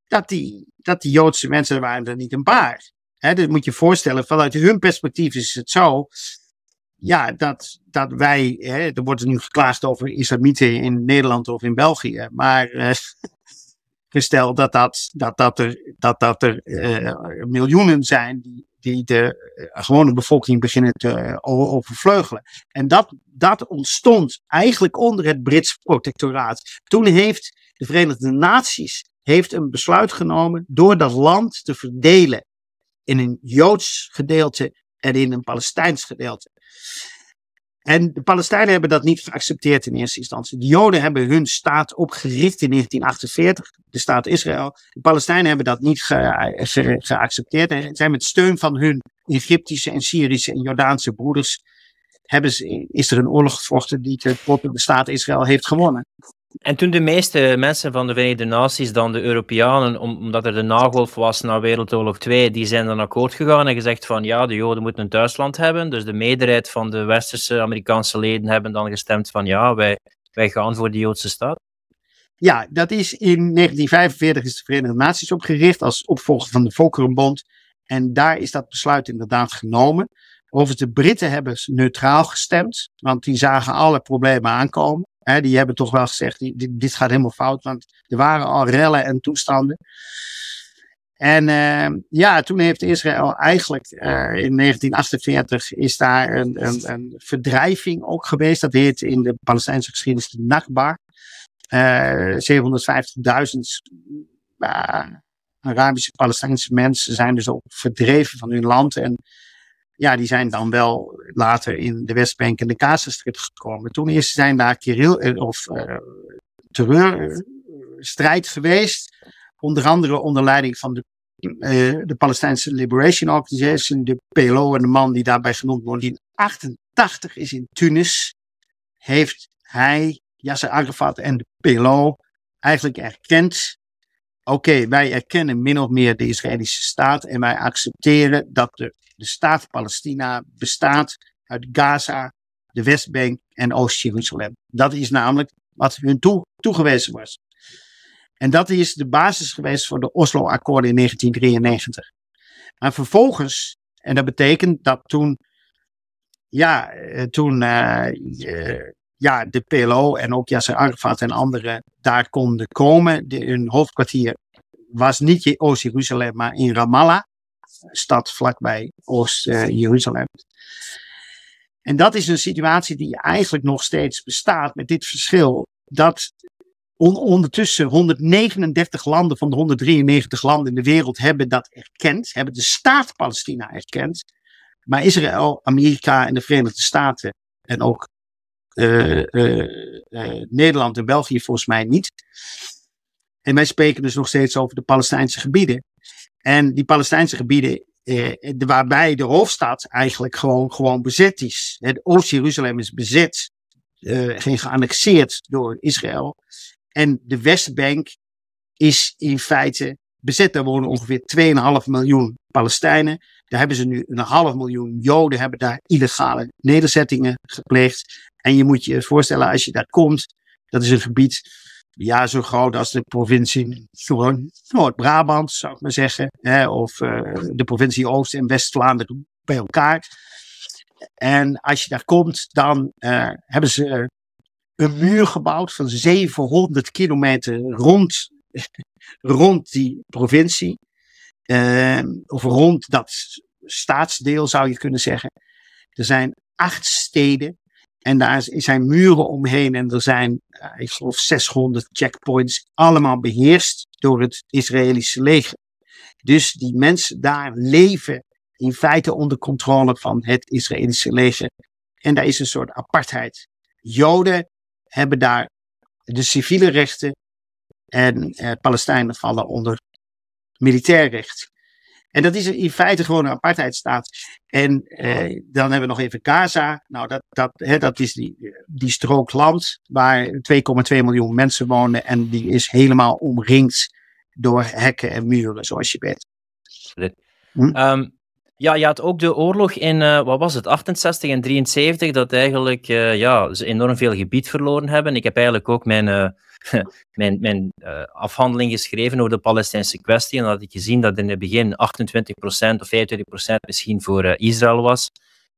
dat die, dat die Joodse mensen, waren er niet een paar. Hè, dat moet je voorstellen, vanuit hun perspectief is het zo ja, dat, dat wij, hè, er wordt nu geklaagd over islamieten in Nederland of in België, maar uh, gesteld dat, dat, dat, dat er, dat, dat er uh, miljoenen zijn die, die de uh, gewone bevolking beginnen te overvleugelen. En dat, dat ontstond eigenlijk onder het Brits protectoraat. Toen heeft de Verenigde Naties heeft een besluit genomen door dat land te verdelen in een Joods gedeelte en in een Palestijns gedeelte. En de Palestijnen hebben dat niet geaccepteerd in eerste instantie. De Joden hebben hun staat opgericht in 1948, de staat Israël. De Palestijnen hebben dat niet ge geaccepteerd en zijn met steun van hun Egyptische en Syrische en Jordaanse broeders hebben ze, is er een oorlog gevochten die de, de staat Israël heeft gewonnen. En toen de meeste mensen van de Verenigde Naties, dan de Europeanen, omdat er de nagolf was na Wereldoorlog 2, die zijn dan akkoord gegaan en gezegd van ja, de Joden moeten een thuisland hebben. Dus de meerderheid van de westerse Amerikaanse leden hebben dan gestemd van ja, wij, wij gaan voor de Joodse staat. Ja, dat is in 1945 is de Verenigde Naties opgericht als opvolger van de Volkerenbond. En daar is dat besluit inderdaad genomen. Overigens, de Britten hebben neutraal gestemd, want die zagen alle problemen aankomen. Die hebben toch wel gezegd, dit, gaat helemaal fout, want er waren al rellen en toestanden. En uh, ja, toen heeft Israël eigenlijk uh, in 1948 is daar een, een, een, verdrijving ook geweest. Dat heet in de Palestijnse geschiedenis de Nakba. Uh, 750.000 Arabische Palestijnse mensen zijn dus ook verdreven van hun land. En ja, die zijn dan wel later in de Westbank en de Gazastrip gekomen. Toen is, zijn daar Kirill, eh, of uh, terreurstrijd geweest. Onder andere onder leiding van de, uh, de Palestijnse Liberation Organization, de PLO en de man die daarbij genoemd wordt. In 88 is in Tunis, heeft hij, Yasser Arafat en de PLO eigenlijk erkend oké, wij erkennen min of meer de Israëlische staat en wij accepteren dat de, de staat Palestina bestaat uit Gaza, de Westbank en Oost-Jeruzalem. Dat is namelijk wat hun toe, toegewezen was. En dat is de basis geweest voor de Oslo-akkoorden in 1993. Maar vervolgens, en dat betekent dat toen, ja, eh, toen uh, ja, de PLO en ook Yasser Arafat en anderen daar konden komen. Hun hoofdkwartier was niet Oost-Jeruzalem, maar in Ramallah, stad vlakbij Oost-Jeruzalem. En dat is een situatie die eigenlijk nog steeds bestaat met dit verschil. Dat ondertussen 139 landen van de 193 landen in de wereld hebben dat erkend, hebben de staat Palestina erkend. Maar Israël, Amerika en de Verenigde Staten en ook uh, uh, Nederland en België volgens mij niet. En wij spreken dus nog steeds over de Palestijnse gebieden. En die Palestijnse gebieden, waarbij de hoofdstad eigenlijk gewoon, gewoon bezet is. Oost-Jeruzalem is bezet, geen geannexeerd door Israël. En de Westbank is in feite bezet. Daar wonen ongeveer 2,5 miljoen Palestijnen. Daar hebben ze nu een half miljoen Joden hebben daar illegale nederzettingen gepleegd. En je moet je voorstellen, als je daar komt, dat is een gebied ja, zo groot als de provincie Noord-Brabant, zou ik maar zeggen. Hè, of uh, de provincie Oost- en West-Vlaanderen bij elkaar. En als je daar komt, dan uh, hebben ze een muur gebouwd van 700 kilometer rond, rond die provincie. Uh, of rond dat staatsdeel zou je kunnen zeggen. Er zijn acht steden en daar zijn muren omheen en er zijn, uh, ik geloof, 600 checkpoints, allemaal beheerst door het Israëlische leger. Dus die mensen daar leven in feite onder controle van het Israëlische leger. En daar is een soort apartheid. Joden hebben daar de civiele rechten en eh, Palestijnen vallen onder militair recht. En dat is in feite gewoon een apartheidstaat. En eh, dan hebben we nog even Gaza. Nou, dat, dat, hè, dat is die, die strook land waar 2,2 miljoen mensen wonen. En die is helemaal omringd door hekken en muren, zoals je weet. Hm? Um, ja, je had ook de oorlog in, uh, wat was het, 68 en 73, dat eigenlijk uh, ja, ze enorm veel gebied verloren hebben. Ik heb eigenlijk ook mijn, uh, mijn, mijn afhandeling geschreven over de Palestijnse kwestie. En dan had ik gezien dat in het begin 28% of 25% misschien voor Israël was.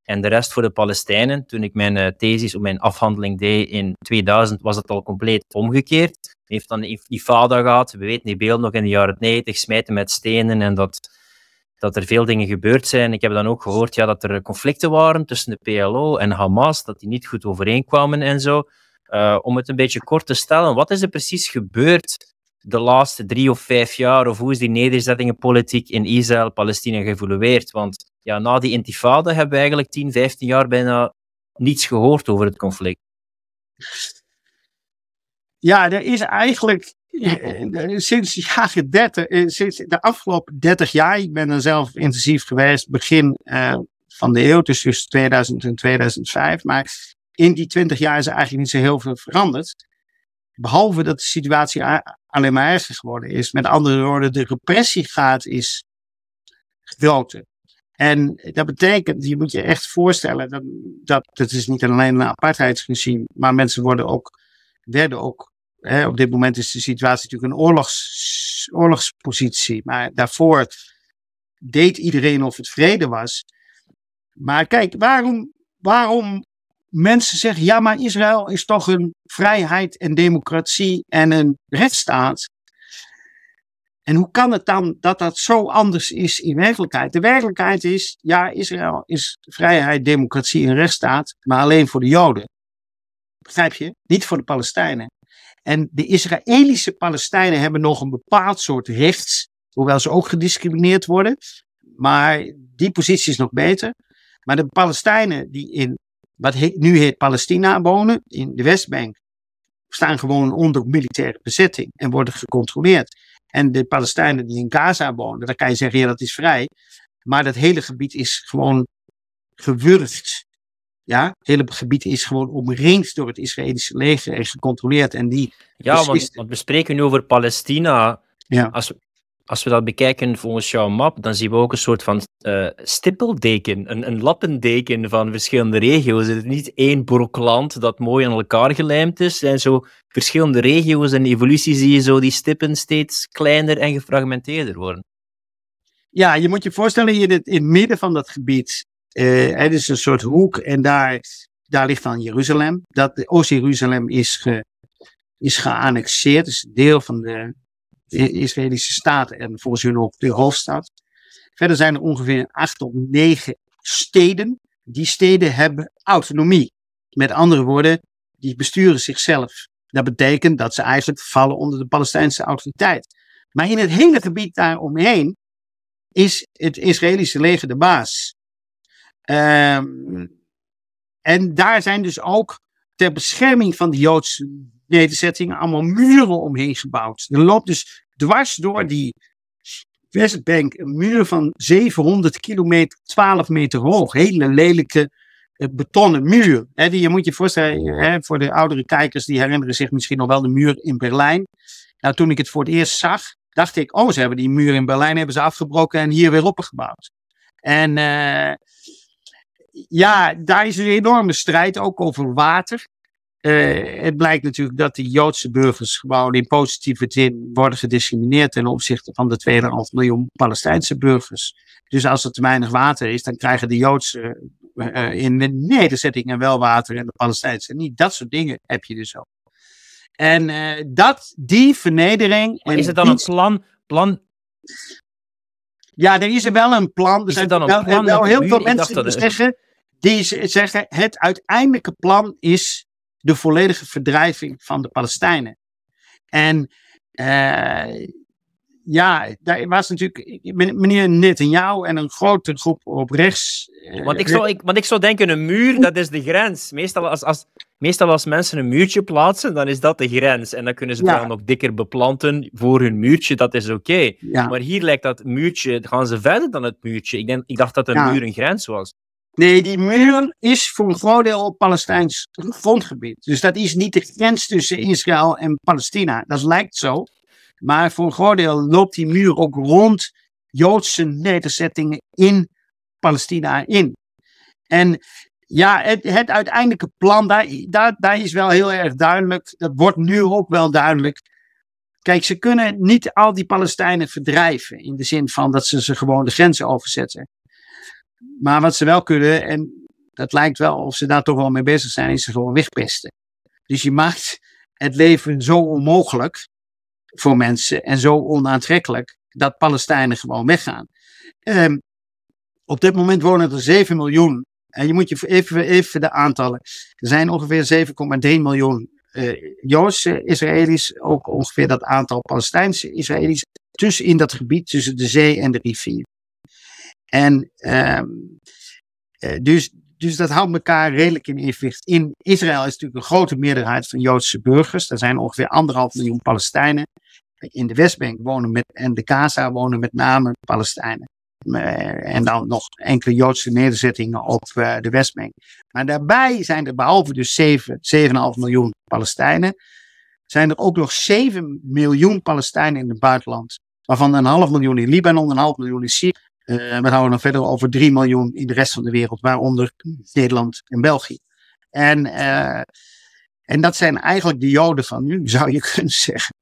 En de rest voor de Palestijnen. Toen ik mijn thesis of mijn afhandeling deed in 2000, was het al compleet omgekeerd. heeft dan die fada gehad. We weten die beeld nog in de jaren 90, smijten met stenen en dat dat er veel dingen gebeurd zijn. Ik heb dan ook gehoord ja, dat er conflicten waren tussen de PLO en Hamas, dat die niet goed overeenkwamen en zo. Uh, om het een beetje kort te stellen, wat is er precies gebeurd de laatste drie of vijf jaar? Of hoe is die nederzettingenpolitiek in Israël, Palestina geëvolueerd? Want ja, na die intifada hebben we eigenlijk 10, 15 jaar bijna niets gehoord over het conflict. Ja, er is eigenlijk eh, sinds de jaren 30, eh, sinds de afgelopen 30 jaar, ik ben er zelf intensief geweest, begin van de eeuw, dus tussen 2000 en 2005. Maar in die 20 jaar is eigenlijk niet zo heel veel veranderd. Behalve dat de situatie alleen maar erger geworden is. Met andere woorden, de repressiegraad is groter. En dat betekent, je moet je echt voorstellen, dat, dat, dat is niet alleen een apartheidsregime, maar mensen worden ook, werden ook, hè, op dit moment is de situatie natuurlijk een oorlogs, oorlogspositie, maar daarvoor deed iedereen of het vrede was. Maar kijk, waarom, waarom mensen zeggen, ja, maar Israël is toch een vrijheid en democratie en een rechtsstaat. En hoe kan het dan dat dat zo anders is in werkelijkheid? De werkelijkheid is, ja, Israël is vrijheid, democratie en rechtsstaat, maar alleen voor de Joden. Begrijp je? Niet voor de Palestijnen. En de Israëlische Palestijnen hebben nog een bepaald soort rechts, hoewel ze ook gediscrimineerd worden. Maar die positie is nog beter. Maar de Palestijnen die in wat nu heet Palestina wonen, in de Westbank, staan gewoon onder militaire bezetting en worden gecontroleerd. En de Palestijnen die in Gaza wonen, daar kan je zeggen, ja, dat is vrij. Maar dat hele gebied is gewoon gewurgd. Ja, het hele gebied is gewoon omringd door het Israëlische leger en gecontroleerd. En die ja, want, want we spreken nu over Palestina. Ja. Als, als we dat bekijken volgens jouw map, dan zien we ook een soort van uh, stippeldeken, een, een lappendeken van verschillende regio's. Het is niet één brok land dat mooi aan elkaar gelijmd is. En zo verschillende regio's en evolutie zie je zo die stippen steeds kleiner en gefragmenteerder worden. Ja, je moet je voorstellen, in het, in midden van dat gebied, uh, het is een soort hoek en daar, daar ligt dan Jeruzalem. Dat Oost-Jeruzalem is, ge, is geannexeerd, is deel van de de Israëlische staat en volgens hun ook de hoofdstad. Verder zijn er ongeveer acht of negen steden. Die steden hebben autonomie. Met andere woorden, die besturen zichzelf. Dat betekent dat ze eigenlijk vallen onder de Palestijnse autoriteit. Maar in het hele gebied daaromheen is het Israëlische leger de baas. Um, en daar zijn dus ook ter bescherming van de Joodse nederzettingen allemaal muren omheen gebouwd. Er loopt dus dwars door die Westbank een muur van 700 kilometer, 12 meter hoog. Hele lelijke uh, betonnen muur. He, die, je moet je voorstellen, voor de oudere kijkers, die herinneren zich misschien nog wel de muur in Berlijn. Nou, toen ik het voor het eerst zag, dacht ik, oh, ze hebben die muur in Berlijn hebben ze afgebroken en hier weer opgebouwd. En uh, ja, daar is een enorme strijd ook over water. Uh, het blijkt natuurlijk dat de Joodse burgers gewoon in positieve zin worden gediscrimineerd ten opzichte van de 2,5 miljoen Palestijnse burgers. Dus als er te weinig water is, dan krijgen de Joodse uh, in de nederzettingen wel water en de Palestijnse niet. Dat soort dingen heb je dus ook. En uh, dat, die vernedering. Maar is het dan een plan, plan ja, er is er wel een plan. Er zijn dan wel, plan wel heel veel mensen die zeggen, die zeggen: het uiteindelijke plan is de volledige verdrijving van de Palestijnen. En uh, ja, daar was natuurlijk meneer Netanyahu en een grote groep op rechts. Uh, want, ik zou, ik, want ik zou denken, een muur, dat is de grens. Meestal als, als, meestal als mensen een muurtje plaatsen, dan is dat de grens. En dan kunnen ze ja. dan nog dikker beplanten voor hun muurtje, dat is oké. Okay. Ja. Maar hier lijkt dat muurtje, gaan ze verder dan het muurtje. Ik, denk, ik dacht dat een ja. muur een grens was. Nee, die muur is voor een groot deel Palestijns grondgebied. Dus dat is niet de grens tussen Israël en Palestina. Dat lijkt zo. Maar voor een groot deel loopt die muur ook rond Joodse nederzettingen in Palestina in. En ja, het, het uiteindelijke plan, daar, daar, daar is wel heel erg duidelijk. Dat wordt nu ook wel duidelijk. Kijk, ze kunnen niet al die Palestijnen verdrijven. In de zin van dat ze ze gewoon de grenzen overzetten. Maar wat ze wel kunnen, en dat lijkt wel of ze daar toch wel mee bezig zijn, is ze gewoon wegpesten. Dus je maakt het leven zo onmogelijk voor mensen en zo onaantrekkelijk dat Palestijnen gewoon weggaan. Um, op dit moment wonen er 7 miljoen. En je moet je even, even de aantallen. Er zijn ongeveer 7,3 miljoen uh, Joodse Israëli's, ook ongeveer dat aantal Palestijnse Israëli's, tussen in dat gebied tussen de zee en de rivier. En um, dus dus dat houdt elkaar redelijk in evenwicht. In Israël is natuurlijk een grote meerderheid van Joodse burgers. Er zijn ongeveer anderhalf miljoen Palestijnen. In de Westbank wonen met, en de Gaza wonen met name Palestijnen. Eh, en dan nog enkele Joodse nederzettingen op eh, de Westbank. Maar daarbij zijn er behalve dus 7, 7,5 miljoen Palestijnen, zijn er ook nog 7 miljoen Palestijnen in het buitenland. Waarvan een half miljoen in Libanon, een half miljoen in Syrië. Uh, we houden dan verder over 3 miljoen in de rest van de wereld, waaronder Nederland en België. En, uh, en dat zijn eigenlijk de Joden van nu, zou je kunnen zeggen.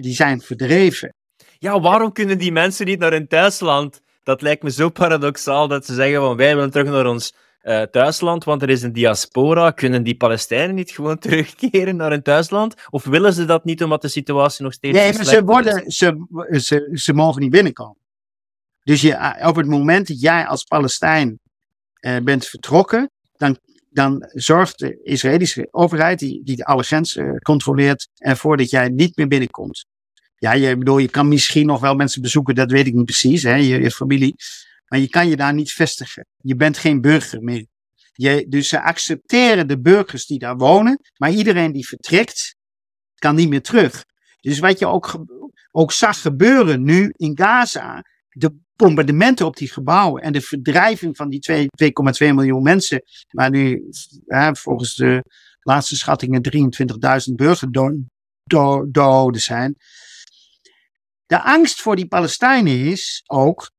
die zijn verdreven. Ja, waarom kunnen die mensen niet naar hun thuisland? Dat lijkt me zo paradoxaal dat ze zeggen van wij willen terug naar ons uh, thuisland, want er is een diaspora. Kunnen die Palestijnen niet gewoon terugkeren naar hun thuisland? Of willen ze dat niet omdat de situatie nog steeds Nee, maar ze, worden, ze, ze, ze mogen niet binnenkomen. Dus je, eh, op het moment dat jij als Palestijn uh, bent vertrokken, dan, dan zorgt de Israëlische overheid, die, die de alle grenzen controleert, ervoor dat jij niet meer binnenkomt. Ja, je, bedoel, je kan misschien nog wel mensen bezoeken, dat weet ik niet precies, hè, je, je familie. Maar je kan je daar niet vestigen. Je bent geen burger meer. Je, dus ze accepteren de burgers die daar wonen, maar iedereen die vertrekt, kan niet meer terug. Dus wat je ook, ook zag gebeuren nu in Gaza, de bombardementen op die gebouwen en de verdrijving van die 2,2 miljoen mensen, waar nu volgens de laatste schattingen 23.000 burgerdoden do, do, zijn. De angst voor die Palestijnen is ook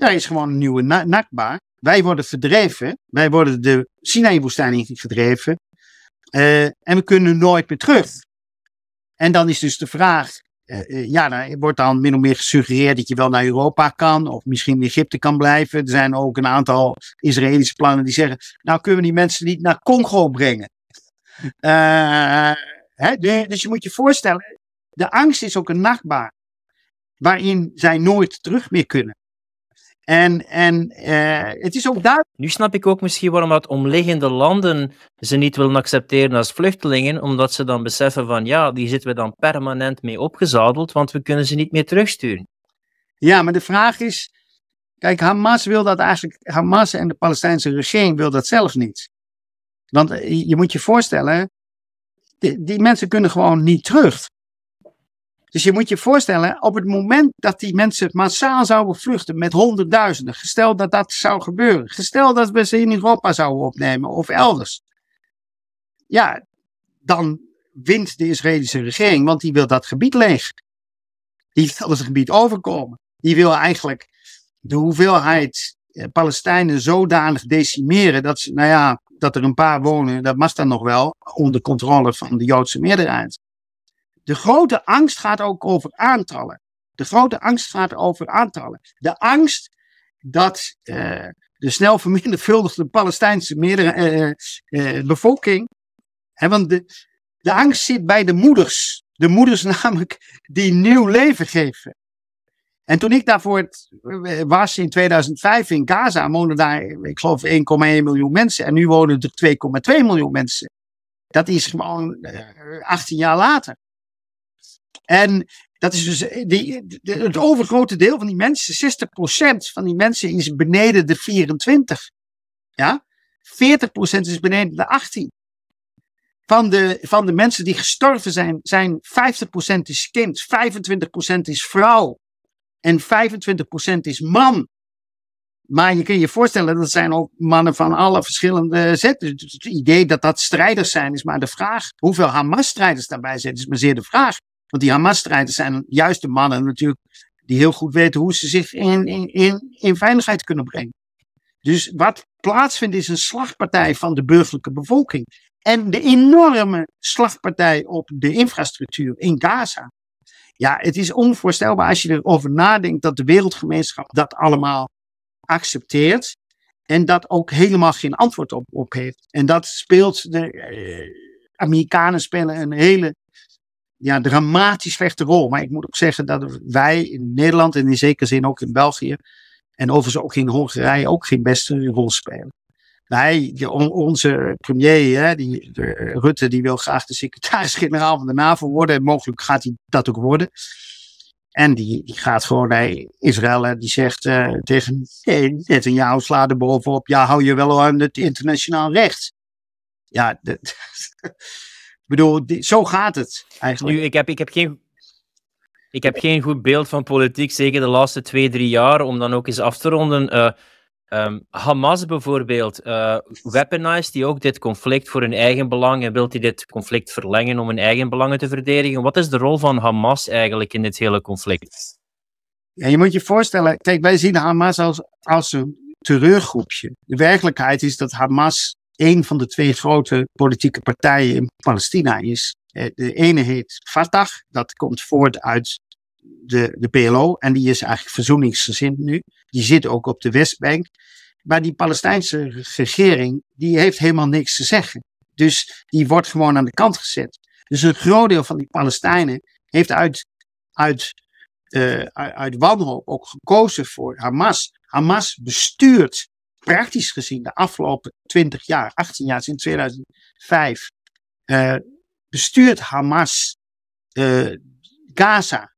daar is gewoon een nieuwe Nakba. Wij worden verdreven. Wij worden de Sinai-woestijn verdreven. Uh, en we kunnen nooit meer terug. En dan is dus de vraag. Uh, ja, dan wordt dan min of meer gesuggereerd dat je wel naar Europa kan. Of misschien in Egypte kan blijven. Er zijn ook een aantal Israëlische plannen die zeggen. Nou kunnen we die mensen niet naar Congo brengen. Uh, hè, dus je moet je voorstellen. De angst is ook een nachtbaar. Waarin zij nooit terug meer kunnen. En, en uh, het is ook duidelijk. Nu snap ik ook misschien waarom dat omliggende landen ze niet willen accepteren als vluchtelingen, omdat ze dan beseffen van ja, die zitten we dan permanent mee opgezadeld, want we kunnen ze niet meer terugsturen. Ja, maar de vraag is, kijk, Hamas wil dat eigenlijk, Hamas en de Palestijnse regering wil dat zelf niet. Want eh, je moet je voorstellen, die, die mensen kunnen gewoon niet terug. Dus je moet je voorstellen, op het moment dat die mensen massaal zouden vluchten met honderdduizenden, gesteld dat dat zou gebeuren, gesteld dat we ze in Europa zouden opnemen of elders, ja, dan wint de Israëlische regering, want die wil dat gebied leeg. Die wil het gebied overkomen. Die wil eigenlijk de hoeveelheid eh, Palestijnen zodanig decimeren dat, ze, nou ja, dat er een paar wonen, dat mag dan nog wel, onder controle van de Joodse meerderheid. De grote angst gaat ook over aantallen. De grote angst gaat over aantallen. De angst dat uh, de snel vermenigvuldigde Palestijnse meerdere, uh, uh, bevolking. Hè, want de, de angst zit bij de moeders. De moeders namelijk die nieuw leven geven. En toen ik daarvoor was in 2005 in Gaza, woonden daar, ik geloof, 1,1 miljoen mensen. En nu wonen er 2,2 miljoen mensen. Dat is gewoon 18 jaar later. En dat is dus eh, die, het overgrote deel van die mensen, 60% van die mensen is beneden de 24. Ja? 40% is beneden de 18. Van de, van de mensen die gestorven zijn, zijn 50% is kind, 25% is vrouw en 25% is man. Maar je kunt je voorstellen, dat zijn ook mannen van alle verschillende zetten. Dus het idee dat dat strijders zijn, is maar de vraag. Hoeveel Hamas-strijders daarbij zitten, is maar zeer de vraag. Want die Hamas-strijders zijn juist de mannen natuurlijk die heel goed weten hoe ze zich in, in, in, in veiligheid kunnen brengen. Dus wat plaatsvindt is een slagpartij van de burgerlijke bevolking. En de enorme slagpartij op de infrastructuur in Gaza. Ja, het is onvoorstelbaar als je erover nadenkt dat de wereldgemeenschap dat allemaal accepteert. En dat ook helemaal geen antwoord op, op heeft. En dat speelt, de eh, Amerikanen spelen een hele ja, dramatisch slechte rol. Maar ik moet ook zeggen dat wij in Nederland en in zekere zin ook in België en overigens ook in Hongarije ook geen beste rol spelen. Wij, onze premier, hè, die, Rutte, die wil graag de secretaris-generaal van de NAVO worden. En mogelijk gaat hij dat ook worden. En die, die gaat gewoon naar Israël en die zegt uh, tegen Netanyahu, sla er bovenop, ja, hou je wel aan het internationaal recht. Ja, ik bedoel, zo gaat het eigenlijk. Nu, ik heb, ik heb geen ik heb geen goed beeld van politiek, zeker de laatste twee, drie jaar, om dan ook eens af te ronden. Uh, um, Hamas bijvoorbeeld, uh, weaponized die ook dit conflict voor hun eigen belang en wil die dit conflict verlengen om hun eigen belangen te verdedigen. Wat is de rol van Hamas eigenlijk in dit hele conflict? Ja, je moet je voorstellen, kijk, wij zien Hamas als, als een terreurgroepje. De werkelijkheid is dat Hamas een van de twee grote politieke partijen in Palestina is. Eh, de ene heet Fatah, dat komt voort uit de, de PLO en die is eigenlijk verzoeningsgezind nu. Die zit ook op de Westbank. Maar die Palestijnse regering, die heeft helemaal niks te zeggen. Dus die wordt gewoon aan de kant gezet. Dus een groot deel van die Palestijnen heeft uit, uit, uh, uit wanhoop ook gekozen voor Hamas. Hamas bestuurt praktisch gezien de afgelopen 20 jaar, 18 jaar sinds 2005, uh, bestuurt Hamas uh, Gaza.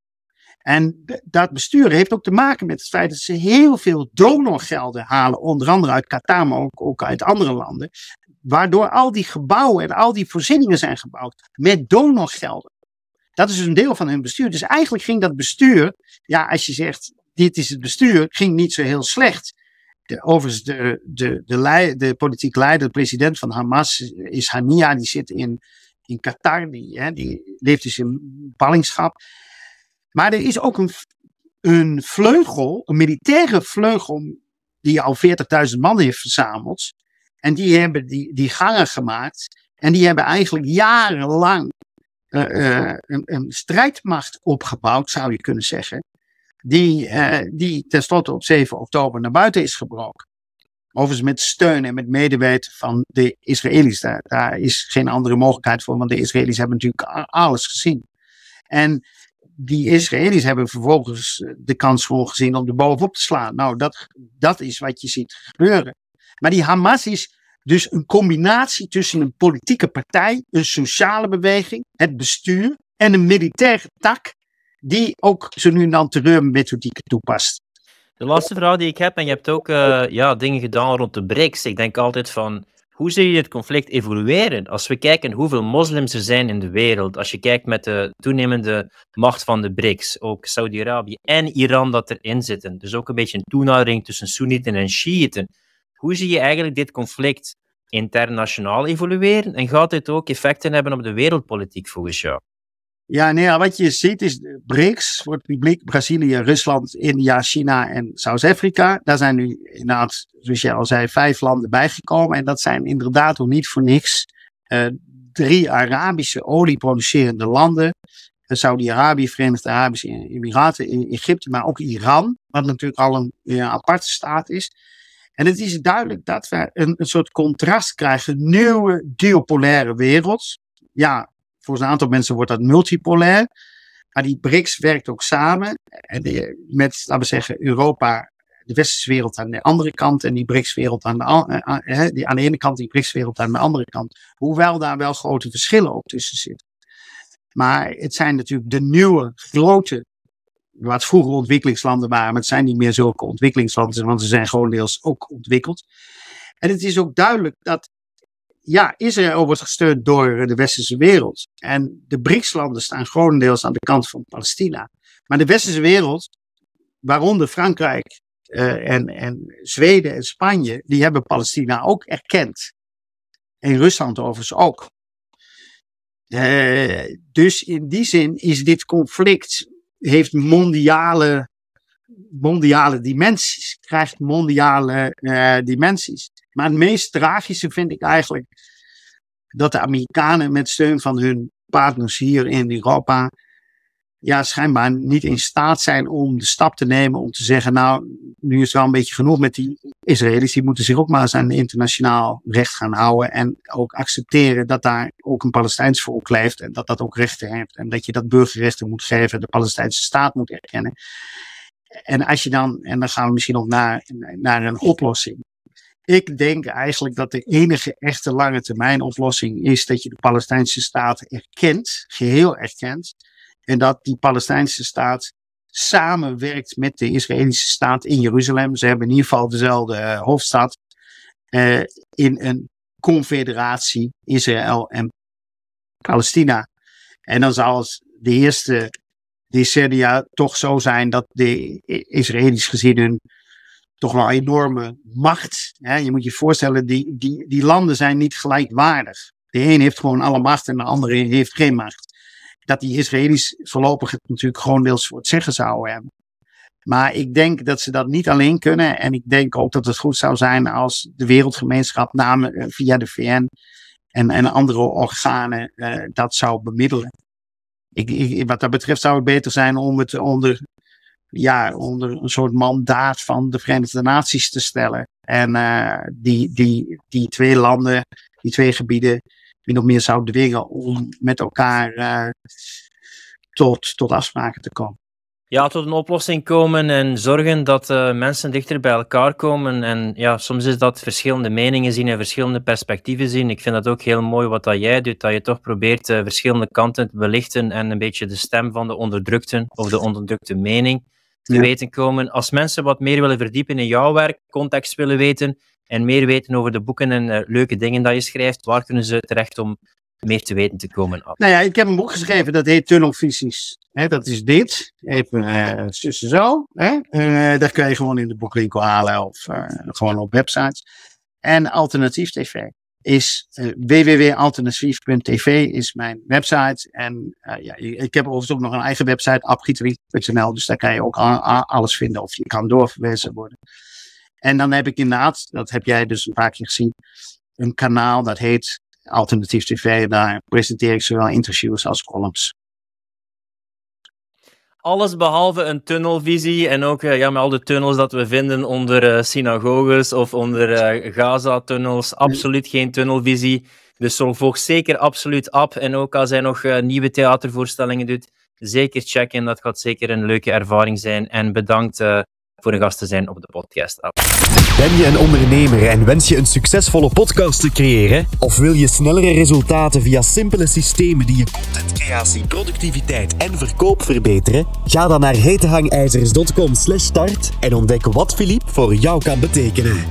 En dat besturen heeft ook te maken met het feit dat ze heel veel donorgelden halen, onder andere uit Qatar, maar ook, uit andere landen. Waardoor al die gebouwen en al die voorzieningen zijn gebouwd met donorgelden. Dat is een deel van hun bestuur. Dus eigenlijk ging dat bestuur, ja, als je zegt, dit is het bestuur, ging niet zo heel slecht. De, overigens, de, de, de, de politiek leider, de president van Hamas, is Hania, die zit in, in Qatar, die, hè, die leeft dus in ballingschap. Maar er is ook een, een vleugel, een militaire vleugel, die al 40.000 man heeft verzameld. En die hebben die, die gangen gemaakt. En die hebben eigenlijk jarenlang uh, uh, een, een, strijdmacht opgebouwd, zou je kunnen zeggen. Die, uh, die tenslotte op 7 oktober naar buiten is gebroken. Overigens met steun en met medeweten van de Israëli's. Daar, is geen andere mogelijkheid voor, want de Israëli's hebben natuurlijk alles gezien. En die Israëli's hebben vervolgens eh, de kans gewoon gezien om er bovenop te slaan. Nou, dat, dat is wat je ziet gebeuren. Maar die Hamas is dus een combinatie tussen een politieke partij, een sociale beweging, het bestuur en een militaire tak, die ook zo nu en dan terreurmethodieken toepast. De laatste vraag die ik heb, en je hebt ook uh, ja, dingen gedaan rond de BRICS. Ik denk altijd van, hoe zie je het conflict evolueren? Als we kijken hoeveel moslims er zijn in de wereld, als je kijkt met de toenemende macht van de BRICS, ook Saudi-Arabië en Iran dat erin zitten, dus ook een beetje een toenadering tussen Soenieten en Shiiten. Hoe zie je eigenlijk dit conflict internationaal evolueren en gaat dit ook effecten hebben op de wereldpolitiek volgens jou? Ja, nee, wat je ziet is BRICS voor het publiek Brazilië, Rusland, India, China en Zuid-Afrika. Daar zijn nu inderdaad, zoals je al zei, vijf landen bijgekomen. En dat zijn inderdaad ook niet voor niks uh, drie Arabische olieproducerende landen. Uh, Saudi-Arabië, Verenigde Arabische Emiraten, Egypte, maar ook Iran. Wat natuurlijk al een, een aparte staat is. En het is duidelijk dat we een, een soort contrast krijgen. Nieuwe duopolaire wereld. Ja, voor een aantal mensen wordt dat multipolair. Maar die BRICS werkt ook samen en met, laten we zeggen, Europa, de westerse wereld aan de andere kant en die BRICS-wereld aan, de, uh, die aan de ene kant, die BRICS-wereld aan de andere kant. Hoewel daar wel grote verschillen ook tussen zitten. Maar het zijn natuurlijk de nieuwe, grote, wat vroeger ontwikkelingslanden waren, maar het zijn niet meer zulke ontwikkelingslanden, want ze zijn gewoon deels ook ontwikkeld. En het is ook duidelijk dat ja, Israël wordt gesteund door de westerse wereld. En de BRICS-landen staan grotendeels aan de kant van Palestina. Maar de westerse wereld, waaronder Frankrijk uh, en, en Zweden en Spanje, die hebben Palestina ook erkend. En Rusland overigens ook. Uh, dus in die zin is dit conflict, heeft mondiale, mondiale dimensies, krijgt mondiale uh, dimensies. Maar het meest tragische vind ik eigenlijk dat de Amerikanen met steun van hun partners hier in Europa ja, schijnbaar niet in staat zijn om de stap te nemen om te zeggen, nou, nu is wel een beetje genoeg met die Israëli's, die moeten zich ook maar eens aan internationaal recht gaan houden en ook accepteren dat daar ook een Palestijns volk leeft en dat dat ook rechten heeft en dat je dat burgerrechten moet geven, de Palestijnse staat moet erkennen. En als je dan, en dan gaan we misschien nog naar, naar een oplossing. Ik denk eigenlijk dat de enige echte lange termijn oplossing is dat je de Palestijnse staat erkent, geheel erkent. En dat die Palestijnse staat samenwerkt met de Israëlische staat in Jeruzalem. Ze hebben in ieder geval dezelfde uh, hoofdstad. Uh, in een confederatie Israël en Palestina. En dan zal het de eerste decennia toch zo zijn dat de Israëli's gezien hun toch wel enorme macht. Hè? Je moet je voorstellen, die, die, die landen zijn niet gelijkwaardig. De een heeft gewoon alle macht en de andere heeft geen macht. Dat die Israëli's voorlopig het natuurlijk gewoon deels voor het zeggen zouden hebben. Maar ik denk dat ze dat niet alleen kunnen. En ik denk ook dat het goed zou zijn als de wereldgemeenschap namen, eh, via de VN en, en andere organen uh, dat zou bemiddelen. Ik, ik, wat dat betreft zou het beter zijn om het onder, ja, onder een soort mandaat van de Verenigde Naties te stellen. En uh, die, die, die twee landen, die twee gebieden, min of meer zouden dwingen om met elkaar uh, tot, tot afspraken te komen ja, tot een oplossing komen en zorgen dat uh, mensen dichter bij elkaar komen. En ja, soms is dat verschillende meningen zien en verschillende perspectieven zien. Ik vind dat ook heel mooi wat dat jij doet, dat je toch probeert verschillende kanten te belichten en een beetje de stem van de onderdrukten of de onderdrukte mening te ja. weten komen. Als mensen wat meer willen verdiepen in jouw werk, context willen weten en meer weten over de boeken en uh, leuke dingen dat je schrijft, waar kunnen ze terecht om meer te weten te komen. Nou ja, ik heb een boek geschreven dat heet Tunnelvisies. He, dat is dit. Even uh, zussen zo. Hè? Uh, dat kun je gewoon in de boekwinkel halen of gewoon op websites. En Alternatief TV is uh, www.alternatief.tv is mijn website. En ja, ik heb overigens ook nog een eigen website, apgieterie.nl. Dus daar kan je ook alles vinden of je kan doorverwezen worden. En dan heb ik inderdaad, dat heb jij dus een paar keer gezien, een kanaal dat heet Alternatief TV. Daar presenteer ik zowel interviews als columns. Alles behalve een tunnelvisie en ook ja, met al de tunnels dat we vinden onder uh, synagoges of onder uh, Gaza-tunnels. Absoluut geen tunnelvisie. Dus volg zeker absoluut ab. En ook als hij nog uh, nieuwe theatervoorstellingen doet, zeker checken. Dat gaat zeker een leuke ervaring zijn. En bedankt voor een gast te zijn op de podcast. Ben je een ondernemer en wens je een succesvolle podcast te creëren? Of wil je snellere resultaten via simpele systemen die je contentcreatie, productiviteit en verkoop verbeteren? Ga dan naar hetehangijzers.com/start en ontdek wat Philippe voor jou kan betekenen.